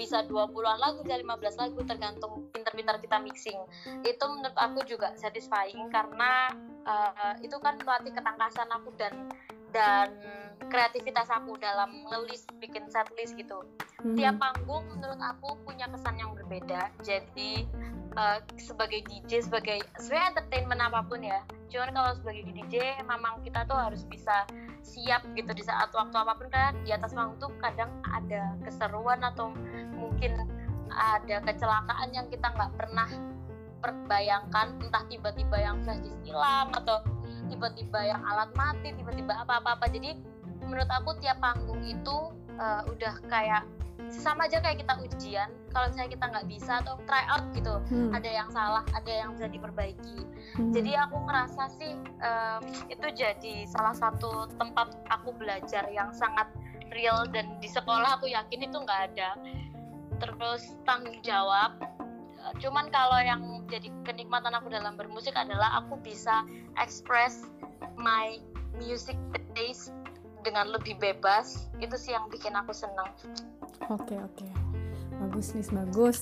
[SPEAKER 2] bisa 20-an lagu bisa 15 lagu tergantung pinter-pinter kita mixing. Itu menurut aku juga satisfying karena uh, itu kan melatih ketangkasan aku dan dan kreativitas aku dalam ngelis bikin setlist gitu.
[SPEAKER 1] Mhm.
[SPEAKER 2] tiap panggung menurut aku punya kesan yang berbeda. Jadi uh, sebagai DJ sebagai sebenarnya entertainment apa pun ya. Cuman kalau sebagai DJ memang kita tuh harus bisa siap gitu di saat waktu apa pun kan. Di atas panggung tuh kadang ada keseruan atau mungkin ada kecelakaan yang kita nggak pernah perbayangkan. Entah tiba-tiba yang flash hilang atau tiba-tiba yang alat mati tiba-tiba apa-apa. Jadi menurut aku tiap panggung itu uh, udah kayak sama aja kayak kita ujian kalau misalnya kita nggak bisa atau try out gitu.
[SPEAKER 1] Hmm.
[SPEAKER 2] ada yang salah ada yang bisa diperbaiki.
[SPEAKER 1] Hmm.
[SPEAKER 2] jadi aku ngerasa sih um, itu jadi salah satu tempat aku belajar yang sangat real dan di sekolah aku yakin itu nggak ada. Terus tanggung jawab Uh, cuman kalau yang jadi kenikmatan aku dalam bermusik adalah aku bisa express my music taste dengan lebih bebas. Itu sih yang bikin aku senang
[SPEAKER 1] Oke oke, bagus nih bagus.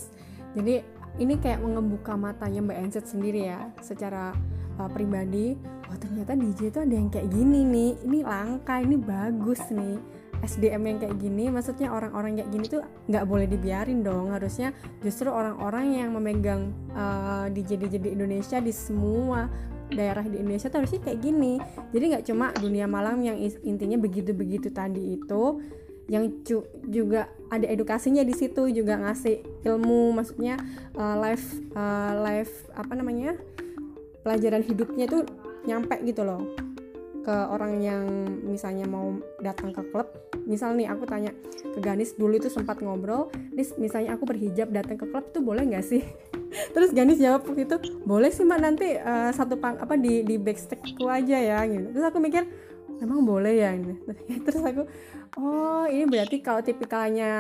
[SPEAKER 1] Jadi ini kayak mengebuka matanya Mbak Enset sendiri ya, secara uh, pribadi. Wah ternyata DJ itu ada yang kayak gini nih. Ini langka, ini bagus nih. SDM yang kayak gini, maksudnya orang-orang kayak gini tuh nggak boleh dibiarin dong. Harusnya justru orang-orang yang memegang uh, DJ DJ di Indonesia di semua daerah di Indonesia tuh harusnya kayak gini. Jadi nggak cuma dunia malam yang intinya begitu-begitu tadi itu, yang cu- juga ada edukasinya di situ juga ngasih ilmu maksudnya uh, live uh, live apa namanya pelajaran hidupnya tuh nyampe gitu loh. Ke orang yang misalnya mau datang ke klub. Misal nih aku tanya ke Ganis dulu itu sempat ngobrol Nis misalnya aku berhijab datang ke klub tuh boleh nggak sih? Terus Ganis jawab waktu itu boleh sih mbak nanti uh, satu pang apa di di backstage aja ya gitu. Terus aku mikir memang boleh ya ini? Terus aku oh ini berarti kalau tipikalnya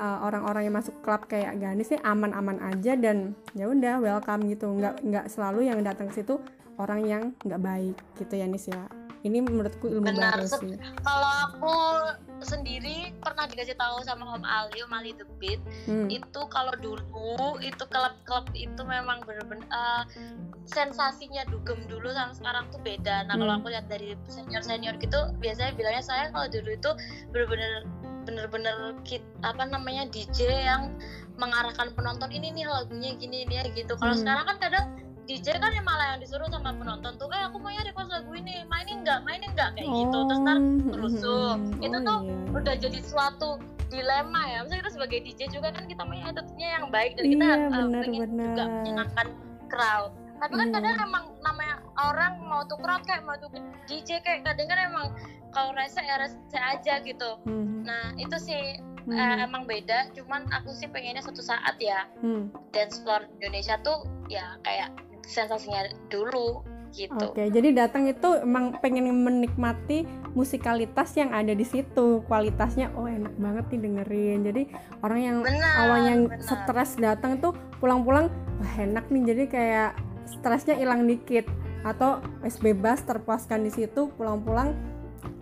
[SPEAKER 1] uh, orang-orang yang masuk klub kayak Ganis sih aman-aman aja dan ya udah welcome gitu. Nggak nggak selalu yang datang ke situ orang yang nggak baik gitu ya Nis ya ini menurutku ilmu
[SPEAKER 2] Benar,
[SPEAKER 1] baru sih
[SPEAKER 2] Kalau aku sendiri pernah dikasih tahu sama Om Ali, Om Ali The Beat,
[SPEAKER 1] hmm.
[SPEAKER 2] itu kalau dulu itu klub-klub itu memang bener-bener eh, sensasinya dugem dulu sama sekarang tuh beda. Nah kalau
[SPEAKER 1] Hmm.
[SPEAKER 2] aku lihat dari senior-senior gitu, biasanya bilangnya saya kalau dulu itu bener-bener bener-bener kit apa namanya DJ yang mengarahkan penonton ini nih lagunya gini dia gitu. Kalau
[SPEAKER 1] Hmm.
[SPEAKER 2] sekarang kan kadang DJ kan yang malah yang disuruh sama penonton tuh, eh aku maunya request lagu ini, mainin nggak, mainin nggak kayak gitu. Terus ntar rusuh. Itu
[SPEAKER 1] oh,
[SPEAKER 2] tuh
[SPEAKER 1] iya.
[SPEAKER 2] udah jadi suatu dilema ya. Misalnya kita sebagai DJ juga kan kita punya attitude-nya yang baik dan
[SPEAKER 1] Iya,
[SPEAKER 2] kita uh,
[SPEAKER 1] benar,
[SPEAKER 2] pengen juga menyenangkan crowd. Tapi kan
[SPEAKER 1] Iya.
[SPEAKER 2] kadang emang namanya orang mau tuh crowd kayak mau tuh DJ kayak kadang kan emang kalau rese ya rese aja gitu.
[SPEAKER 1] Hmm,
[SPEAKER 2] Nah itu sih
[SPEAKER 1] hmm,
[SPEAKER 2] eh, emang beda. Cuman aku sih pengennya suatu saat ya
[SPEAKER 1] hmm.
[SPEAKER 2] dance floor Indonesia tuh ya kayak sensasinya dulu gitu.
[SPEAKER 1] Oke, jadi datang itu emang pengen menikmati musikalitas yang ada di situ, kualitasnya oh enak banget nih dengerin. Jadi orang yang
[SPEAKER 2] Benar.
[SPEAKER 1] awalnya
[SPEAKER 2] benar.
[SPEAKER 1] stres datang tuh pulang-pulang wah enak nih jadi kayak stresnya hilang dikit atau es bebas terpuaskan di situ pulang-pulang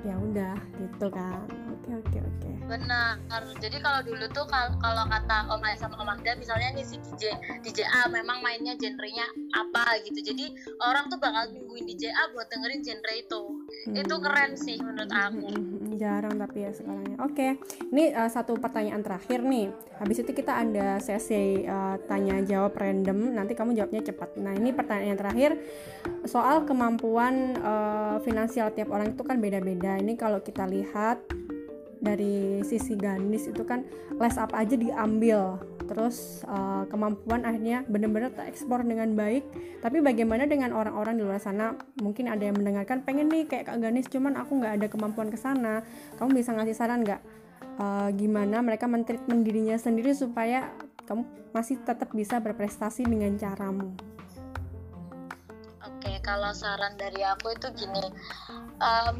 [SPEAKER 1] ya udah gitu kan. Oke oke oke.
[SPEAKER 2] Benar. Jadi kalau dulu tuh kal- kalau kata Om Aya sama Om Magda misalnya nih si DJ DJ A memang mainnya genrenya apa gitu. Jadi orang tuh bakal nungguin DJ A buat dengerin genre itu. Itu
[SPEAKER 1] Hmm.
[SPEAKER 2] keren sih menurut aku.
[SPEAKER 1] Mm, jarang tapi ya sekarang ya. Oke, ini uh, satu pertanyaan terakhir nih. Habis itu kita ada sesi uh, tanya jawab random. Nanti kamu jawabnya cepat. Nah ini pertanyaan terakhir soal kemampuan uh, finansial tiap orang itu kan beda-beda. Ini kalau kita lihat dari sisi Ganis itu kan les apa aja diambil. Terus uh, kemampuan akhirnya benar-benar terekspor dengan baik. Tapi bagaimana dengan orang-orang di luar sana? Mungkin ada yang mendengarkan pengen nih kayak Kak Ganis cuman aku nggak ada kemampuan ke sana. Kamu bisa ngasih saran nggak? Uh, gimana mereka mentreatment dirinya sendiri supaya kamu masih tetap bisa berprestasi dengan caramu
[SPEAKER 2] Oke, kalau saran dari aku itu gini, em,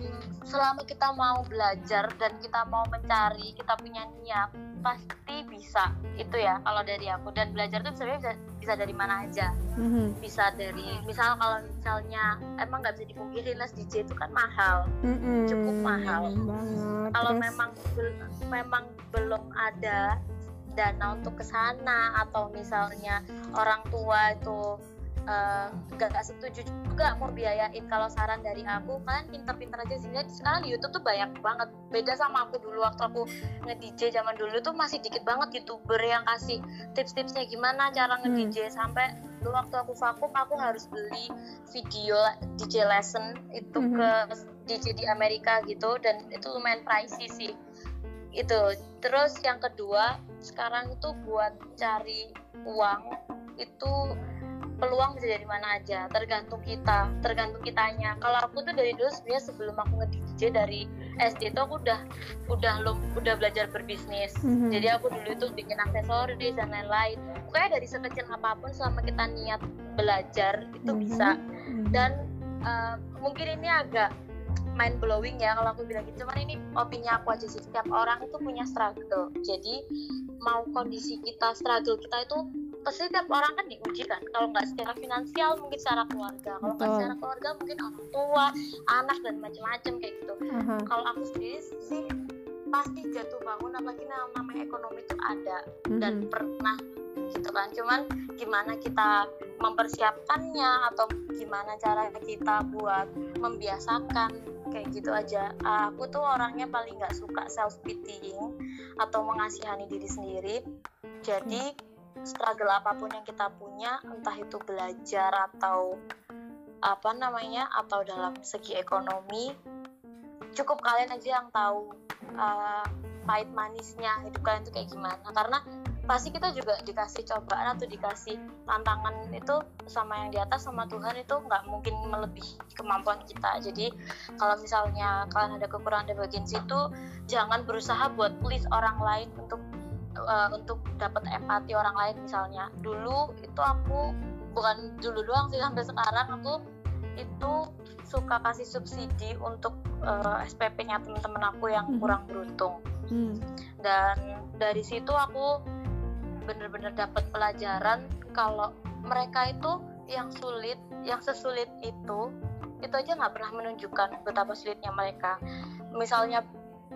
[SPEAKER 2] selama kita mau belajar dan kita mau mencari, kita punya niat, pasti bisa. Itu ya kalau dari aku. Dan belajar itu sebenarnya bisa, bisa dari mana aja.
[SPEAKER 1] Mhm.
[SPEAKER 2] Bisa dari, misal kalau misalnya emang nggak bisa dipungkiri les DJ itu kan mahal.
[SPEAKER 1] Mm-mm,
[SPEAKER 2] Cukup mahal.
[SPEAKER 1] banget
[SPEAKER 2] Kalau
[SPEAKER 1] Terus,
[SPEAKER 2] memang bel- memang belum ada dana untuk ke sana atau misalnya orang tua itu nggak nggak setuju juga mau biayain kalau saran dari aku. Kalian pinter-pinter aja sih. Lihat sekarang di YouTube tuh banyak banget. Beda sama aku dulu. Waktu aku nge-DJ zaman dulu tuh masih dikit banget youtuber yang kasih tips-tipsnya gimana cara nge-DJ sampai dulu waktu aku vakum aku harus beli video DJ lesson itu
[SPEAKER 1] Mhm.
[SPEAKER 2] ke DJ di Amerika gitu. Dan itu lumayan pricey sih. Itu terus yang kedua sekarang itu buat cari uang itu peluang bisa dari mana aja tergantung kita tergantung kitanya. Kalau aku tuh dari dulu sebenarnya sebelum aku nge-DJ dari SD tuh aku udah udah lum, udah belajar berbisnis.
[SPEAKER 1] Mhm.
[SPEAKER 2] jadi aku dulu itu bikin aksesoris dan lain-lain. Pokoknya dari sekecil apa pun selama kita niat belajar itu
[SPEAKER 1] Mhm.
[SPEAKER 2] bisa.
[SPEAKER 1] Mhm.
[SPEAKER 2] dan uh, mungkin ini agak mind blowing ya kalau aku bilang gitu. Cuman ini opini aku aja sih. Setiap orang itu punya struggle. Jadi mau kondisi kita struggle kita itu pasti setiap orang kan diuji kan. Kalau nggak secara finansial mungkin secara keluarga. Kalau nggak secara keluarga mungkin orang tua anak dan macam-macam kayak gitu.
[SPEAKER 1] Aha.
[SPEAKER 2] kalau aku sendiri sih pasti jatuh bangun apalagi namanya ekonomi itu ada dan
[SPEAKER 1] Mhm.
[SPEAKER 2] pernah gitu kan. Cuman gimana kita mempersiapkannya atau gimana cara kita buat membiasakan kayak gitu aja. Aku tuh orangnya paling nggak suka self pitying atau mengasihani diri sendiri. Jadi struggle apa pun yang kita punya entah itu belajar atau apa namanya atau dalam segi ekonomi cukup kalian aja yang tahu uh, pahit manisnya hidup kalian tuh kayak gimana. Karena pasti kita juga dikasih cobaan atau dikasih tantangan itu sama yang di atas sama Tuhan itu nggak mungkin melebihi kemampuan kita. Jadi kalau misalnya kalian ada kekurangan di bagian situ jangan berusaha buat please orang lain untuk uh, untuk dapat empati orang lain misalnya dulu itu aku bukan dulu doang sih sampai sekarang aku itu suka kasih subsidi untuk uh, SPP-nya teman-teman aku yang
[SPEAKER 1] Mhm.
[SPEAKER 2] kurang beruntung
[SPEAKER 1] Hmm.
[SPEAKER 2] dan dari situ aku bener-bener dapat pelajaran kalau mereka itu yang sulit yang sesulit itu itu aja nggak pernah menunjukkan betapa sulitnya mereka misalnya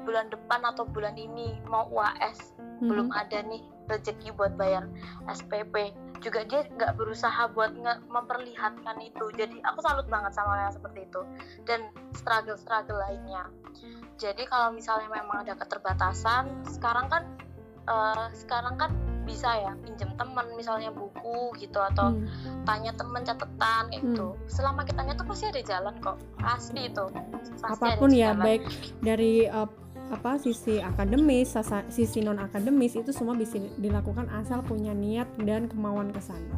[SPEAKER 2] bulan depan atau bulan ini mau UAS
[SPEAKER 1] Mhm.
[SPEAKER 2] belum ada nih rezeki buat bayar SPP juga dia nggak berusaha buat nge- memperlihatkan itu jadi aku salut banget sama yang seperti itu dan struggle struggle lainnya jadi kalau misalnya memang ada keterbatasan sekarang kan eh, sekarang kan bisa ya pinjam teman misalnya buku gitu atau
[SPEAKER 1] Hmm.
[SPEAKER 2] tanya temen catatan kayak
[SPEAKER 1] Hmm.
[SPEAKER 2] gitu selama kitanya tuh pasti ada jalan kok pasti itu pasti
[SPEAKER 1] apa pun
[SPEAKER 2] ada
[SPEAKER 1] ya
[SPEAKER 2] jalan.
[SPEAKER 1] baik dari uh, apa sisi akademis sasa- sisi non akademis itu semua bisa dilakukan asal punya niat dan kemauan ke sana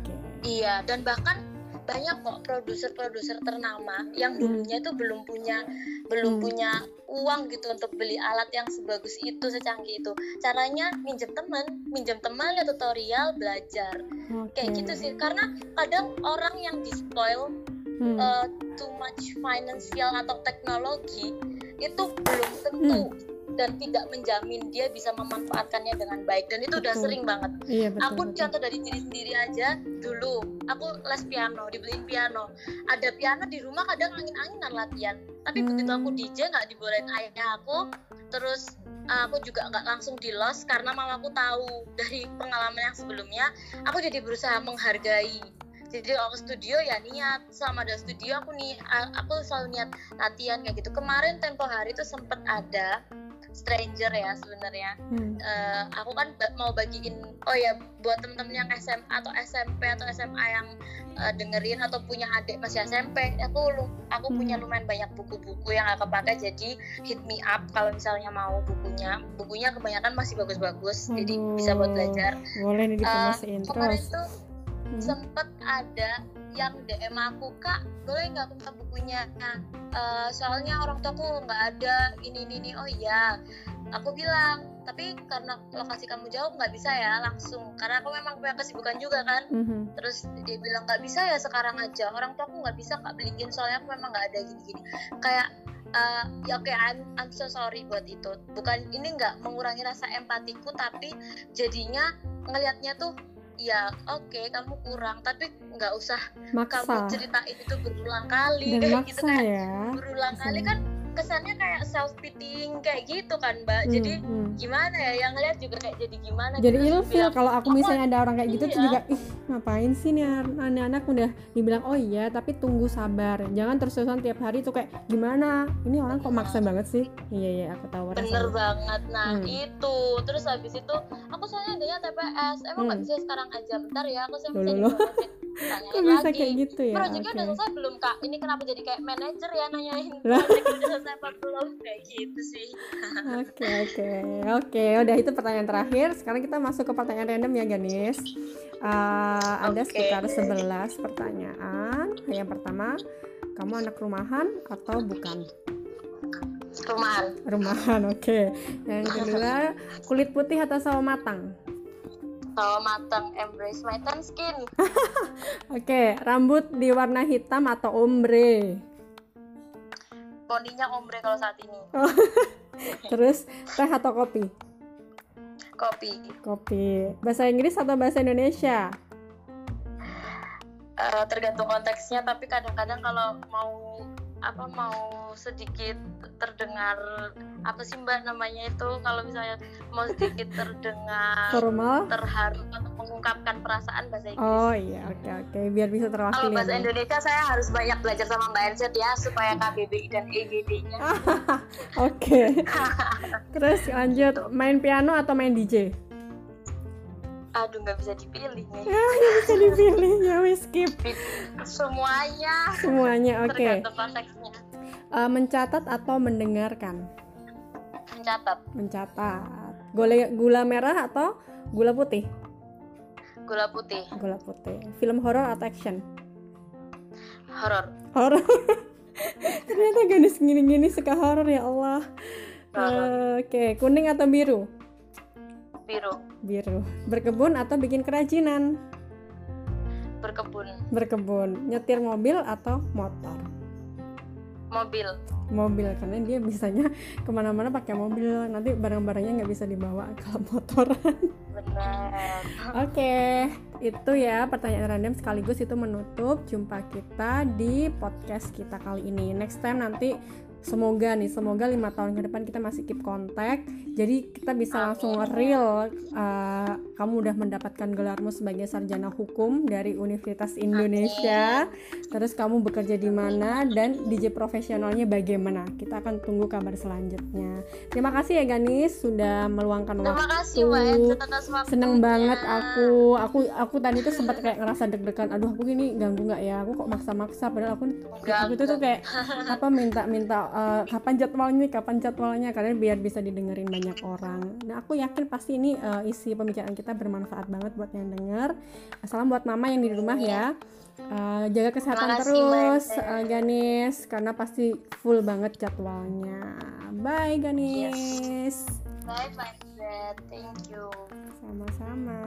[SPEAKER 1] oke
[SPEAKER 2] Iya, dan bahkan banyak kok produser-produser ternama yang
[SPEAKER 1] Hmm.
[SPEAKER 2] dulunya itu belum punya belum
[SPEAKER 1] Hmm.
[SPEAKER 2] punya uang gitu untuk beli alat yang sebagus itu, secanggih itu. Caranya minjem teman, minjem teman ya tutorial, belajar.
[SPEAKER 1] oke
[SPEAKER 2] Kayak gitu sih. Karena kadang orang yang di spoil
[SPEAKER 1] Hmm.
[SPEAKER 2] uh, too much financial atau teknologi itu belum tentu dan tidak menjamin dia bisa memanfaatkannya dengan baik. Dan itu udah
[SPEAKER 1] Betul.
[SPEAKER 2] sering banget.
[SPEAKER 1] Iya betul,
[SPEAKER 2] aku
[SPEAKER 1] betul.
[SPEAKER 2] contoh dari diri sendiri aja dulu. Aku les piano dibeliin piano. Ada piano di rumah kadang angin-anginan latihan. Tapi
[SPEAKER 1] Hmm.
[SPEAKER 2] begitu aku DJ nggak dibolehin ayah aku. Terus uh, aku juga nggak langsung di los karena mamaku tahu dari pengalaman yang sebelumnya aku jadi berusaha menghargai jadi kalau ke studio ya niat. Selama ada studio aku nih aku selalu niat latihan kayak gitu. Kemarin tempo hari itu sempet ada stranger ya sebenarnya.
[SPEAKER 1] Hmm.
[SPEAKER 2] eh, aku kan mau bagiin oh ya buat temen-temen yang SMA atau SMP atau SMA yang eh, dengerin atau punya adik masih SMP aku aku
[SPEAKER 1] Hmm.
[SPEAKER 2] punya lumayan banyak buku-buku yang aku pakai. Jadi hit me up kalau misalnya mau bukunya. Bukunya kebanyakan masih bagus-bagus jadi bisa buat belajar.
[SPEAKER 1] Boleh nih
[SPEAKER 2] Eh,
[SPEAKER 1] dipromosiin
[SPEAKER 2] kemarin
[SPEAKER 1] terus
[SPEAKER 2] tuh
[SPEAKER 1] Hmm.
[SPEAKER 2] sempet ada yang DM aku kak boleh nggak aku minta bukunya? Nah, eh, soalnya orang tuaku nggak ada ini ini ini. Oh iya. Aku bilang tapi karena lokasi kamu jauh nggak bisa ya langsung. Karena aku memang punya kesibukan juga kan.
[SPEAKER 1] Mhm.
[SPEAKER 2] terus dia bilang nggak bisa ya sekarang aja. Orang tuaku nggak bisa kak beliin soalnya aku memang nggak ada gini-gini. Kayak eh, ya oke I'm, I'm so sorry buat itu. Bukan ini nggak mengurangi rasa empatiku tapi jadinya ngelihatnya tuh ya oke kamu kurang tapi nggak usah kamu
[SPEAKER 1] maksa
[SPEAKER 2] ceritain itu berulang kali
[SPEAKER 1] dan
[SPEAKER 2] kayak
[SPEAKER 1] maksa
[SPEAKER 2] gitu kan.
[SPEAKER 1] ya.
[SPEAKER 2] Berulang kali kan kesannya kayak self pitying kayak gitu kan mbak
[SPEAKER 1] Hmm,
[SPEAKER 2] jadi
[SPEAKER 1] hmm.
[SPEAKER 2] gimana ya yang ngeliat juga kayak jadi gimana
[SPEAKER 1] jadi
[SPEAKER 2] gitu.
[SPEAKER 1] Ilfil kalau aku
[SPEAKER 2] "Aku-
[SPEAKER 1] misalnya ada orang kayak gitu tuh
[SPEAKER 2] iya."
[SPEAKER 1] juga ih ngapain sih nih anak-anak udah dibilang oh iya tapi tunggu sabar jangan terus-terusan tiap hari tuh kayak gimana ini orang kok maksa banget sih iya iya aku tahu
[SPEAKER 2] bener
[SPEAKER 1] rasanya.
[SPEAKER 2] banget nah
[SPEAKER 1] Hmm.
[SPEAKER 2] itu terus habis itu aku soalnya adanya TPS emang nggak
[SPEAKER 1] Hmm.
[SPEAKER 2] bisa sekarang aja bentar ya aku saya bisa dipromosin
[SPEAKER 1] kok bisa
[SPEAKER 2] lagi
[SPEAKER 1] kayak gitu ya
[SPEAKER 2] Proyeknya
[SPEAKER 1] Oke.
[SPEAKER 2] udah selesai belum kak? Ini kenapa jadi kayak manajer ya nanyain
[SPEAKER 1] Lah.
[SPEAKER 2] proyeknya udah selesai apa belum? Kayak gitu sih.
[SPEAKER 1] Oke oke. Oke udah itu pertanyaan terakhir. Sekarang kita masuk ke pertanyaan random ya Ganis. Eh, ada sekitar 11 pertanyaan. Yang pertama kamu anak rumahan atau bukan?
[SPEAKER 2] Rumahan.
[SPEAKER 1] Rumahan oke. Yang kedua kulit putih atau sawo matang?
[SPEAKER 2] Kalau matang embrace my tan skin.
[SPEAKER 1] Oke rambut di warna hitam atau ombre
[SPEAKER 2] Poninya ombre kalau saat ini.
[SPEAKER 1] Terus teh atau kopi?
[SPEAKER 2] Kopi.
[SPEAKER 1] Kopi. Bahasa Inggris atau bahasa Indonesia?
[SPEAKER 2] Eh, Tergantung konteksnya Tapi kadang-kadang kalau mau apa mau sedikit terdengar apa sih mbak namanya itu? Kalau misalnya mau sedikit terdengar
[SPEAKER 1] formal?
[SPEAKER 2] terharu atau mengungkapkan perasaan bahasa Inggris
[SPEAKER 1] oh iya oke oke biar bisa
[SPEAKER 2] Kalau
[SPEAKER 1] terwakili
[SPEAKER 2] bahasa
[SPEAKER 1] ya.
[SPEAKER 2] Indonesia saya harus banyak belajar sama Mbak Enset ya supaya KBBI dan EGD-nya.
[SPEAKER 1] Oke. Terus lanjut main piano atau main DJ?
[SPEAKER 2] Aduh nggak bisa dipilih nih.
[SPEAKER 1] Bisa dipilih ya wis skip
[SPEAKER 2] Semuanya
[SPEAKER 1] semuanya. Oke.
[SPEAKER 2] tergantung konteksnya.
[SPEAKER 1] Eh, mencatat atau mendengarkan?
[SPEAKER 2] Mencatat
[SPEAKER 1] Mencatat. Gula gula merah atau gula putih?
[SPEAKER 2] Gula putih,
[SPEAKER 1] Gula putih. Film horor atau action?
[SPEAKER 2] horor,
[SPEAKER 1] Horor. Ternyata gadis gini-gini suka horor ya Allah.
[SPEAKER 2] Horor.
[SPEAKER 1] Oke, kuning atau biru?
[SPEAKER 2] biru,
[SPEAKER 1] Biru. Berkebun atau bikin kerajinan?
[SPEAKER 2] berkebun,
[SPEAKER 1] Berkebun. Nyetir mobil atau motor?
[SPEAKER 2] mobil
[SPEAKER 1] mobil karena dia bisanya ke mana-mana pakai mobil nanti barang-barangnya nggak bisa dibawa kalau motoran oke itu ya pertanyaan random sekaligus itu menutup jumpa kita di podcast kita kali ini. Next time nanti semoga nih semoga lima tahun ke depan kita masih keep kontak jadi kita bisa langsung real uh, kamu udah mendapatkan gelarmu sebagai sarjana hukum dari Universitas Indonesia. Terus kamu bekerja di mana dan DJ profesionalnya bagaimana? Kita akan tunggu kabar selanjutnya. Terima kasih ya Ganis sudah meluangkan
[SPEAKER 2] terima
[SPEAKER 1] waktu.
[SPEAKER 2] kasih, Mbak,
[SPEAKER 1] seneng banget aku aku aku tadi tuh sempat kayak ngerasa deg-degan aduh aku gini ganggu nggak ya? Aku kok maksa-maksa? Padahal aku aku itu tuh kayak apa minta minta uh, kapan jadwalnya kapan jadwalnya karena biar bisa didengerin banyak orang. Nah aku yakin pasti ini uh, isi pembicaraan kita bermanfaat banget buat yang denger. Salam buat mama yang di rumah ya. Uh, jaga kesehatan terus uh, Ganis karena pasti full banget jadwalnya. Bye Ganis.
[SPEAKER 2] Yes. bye bye thank you.
[SPEAKER 1] Sama-sama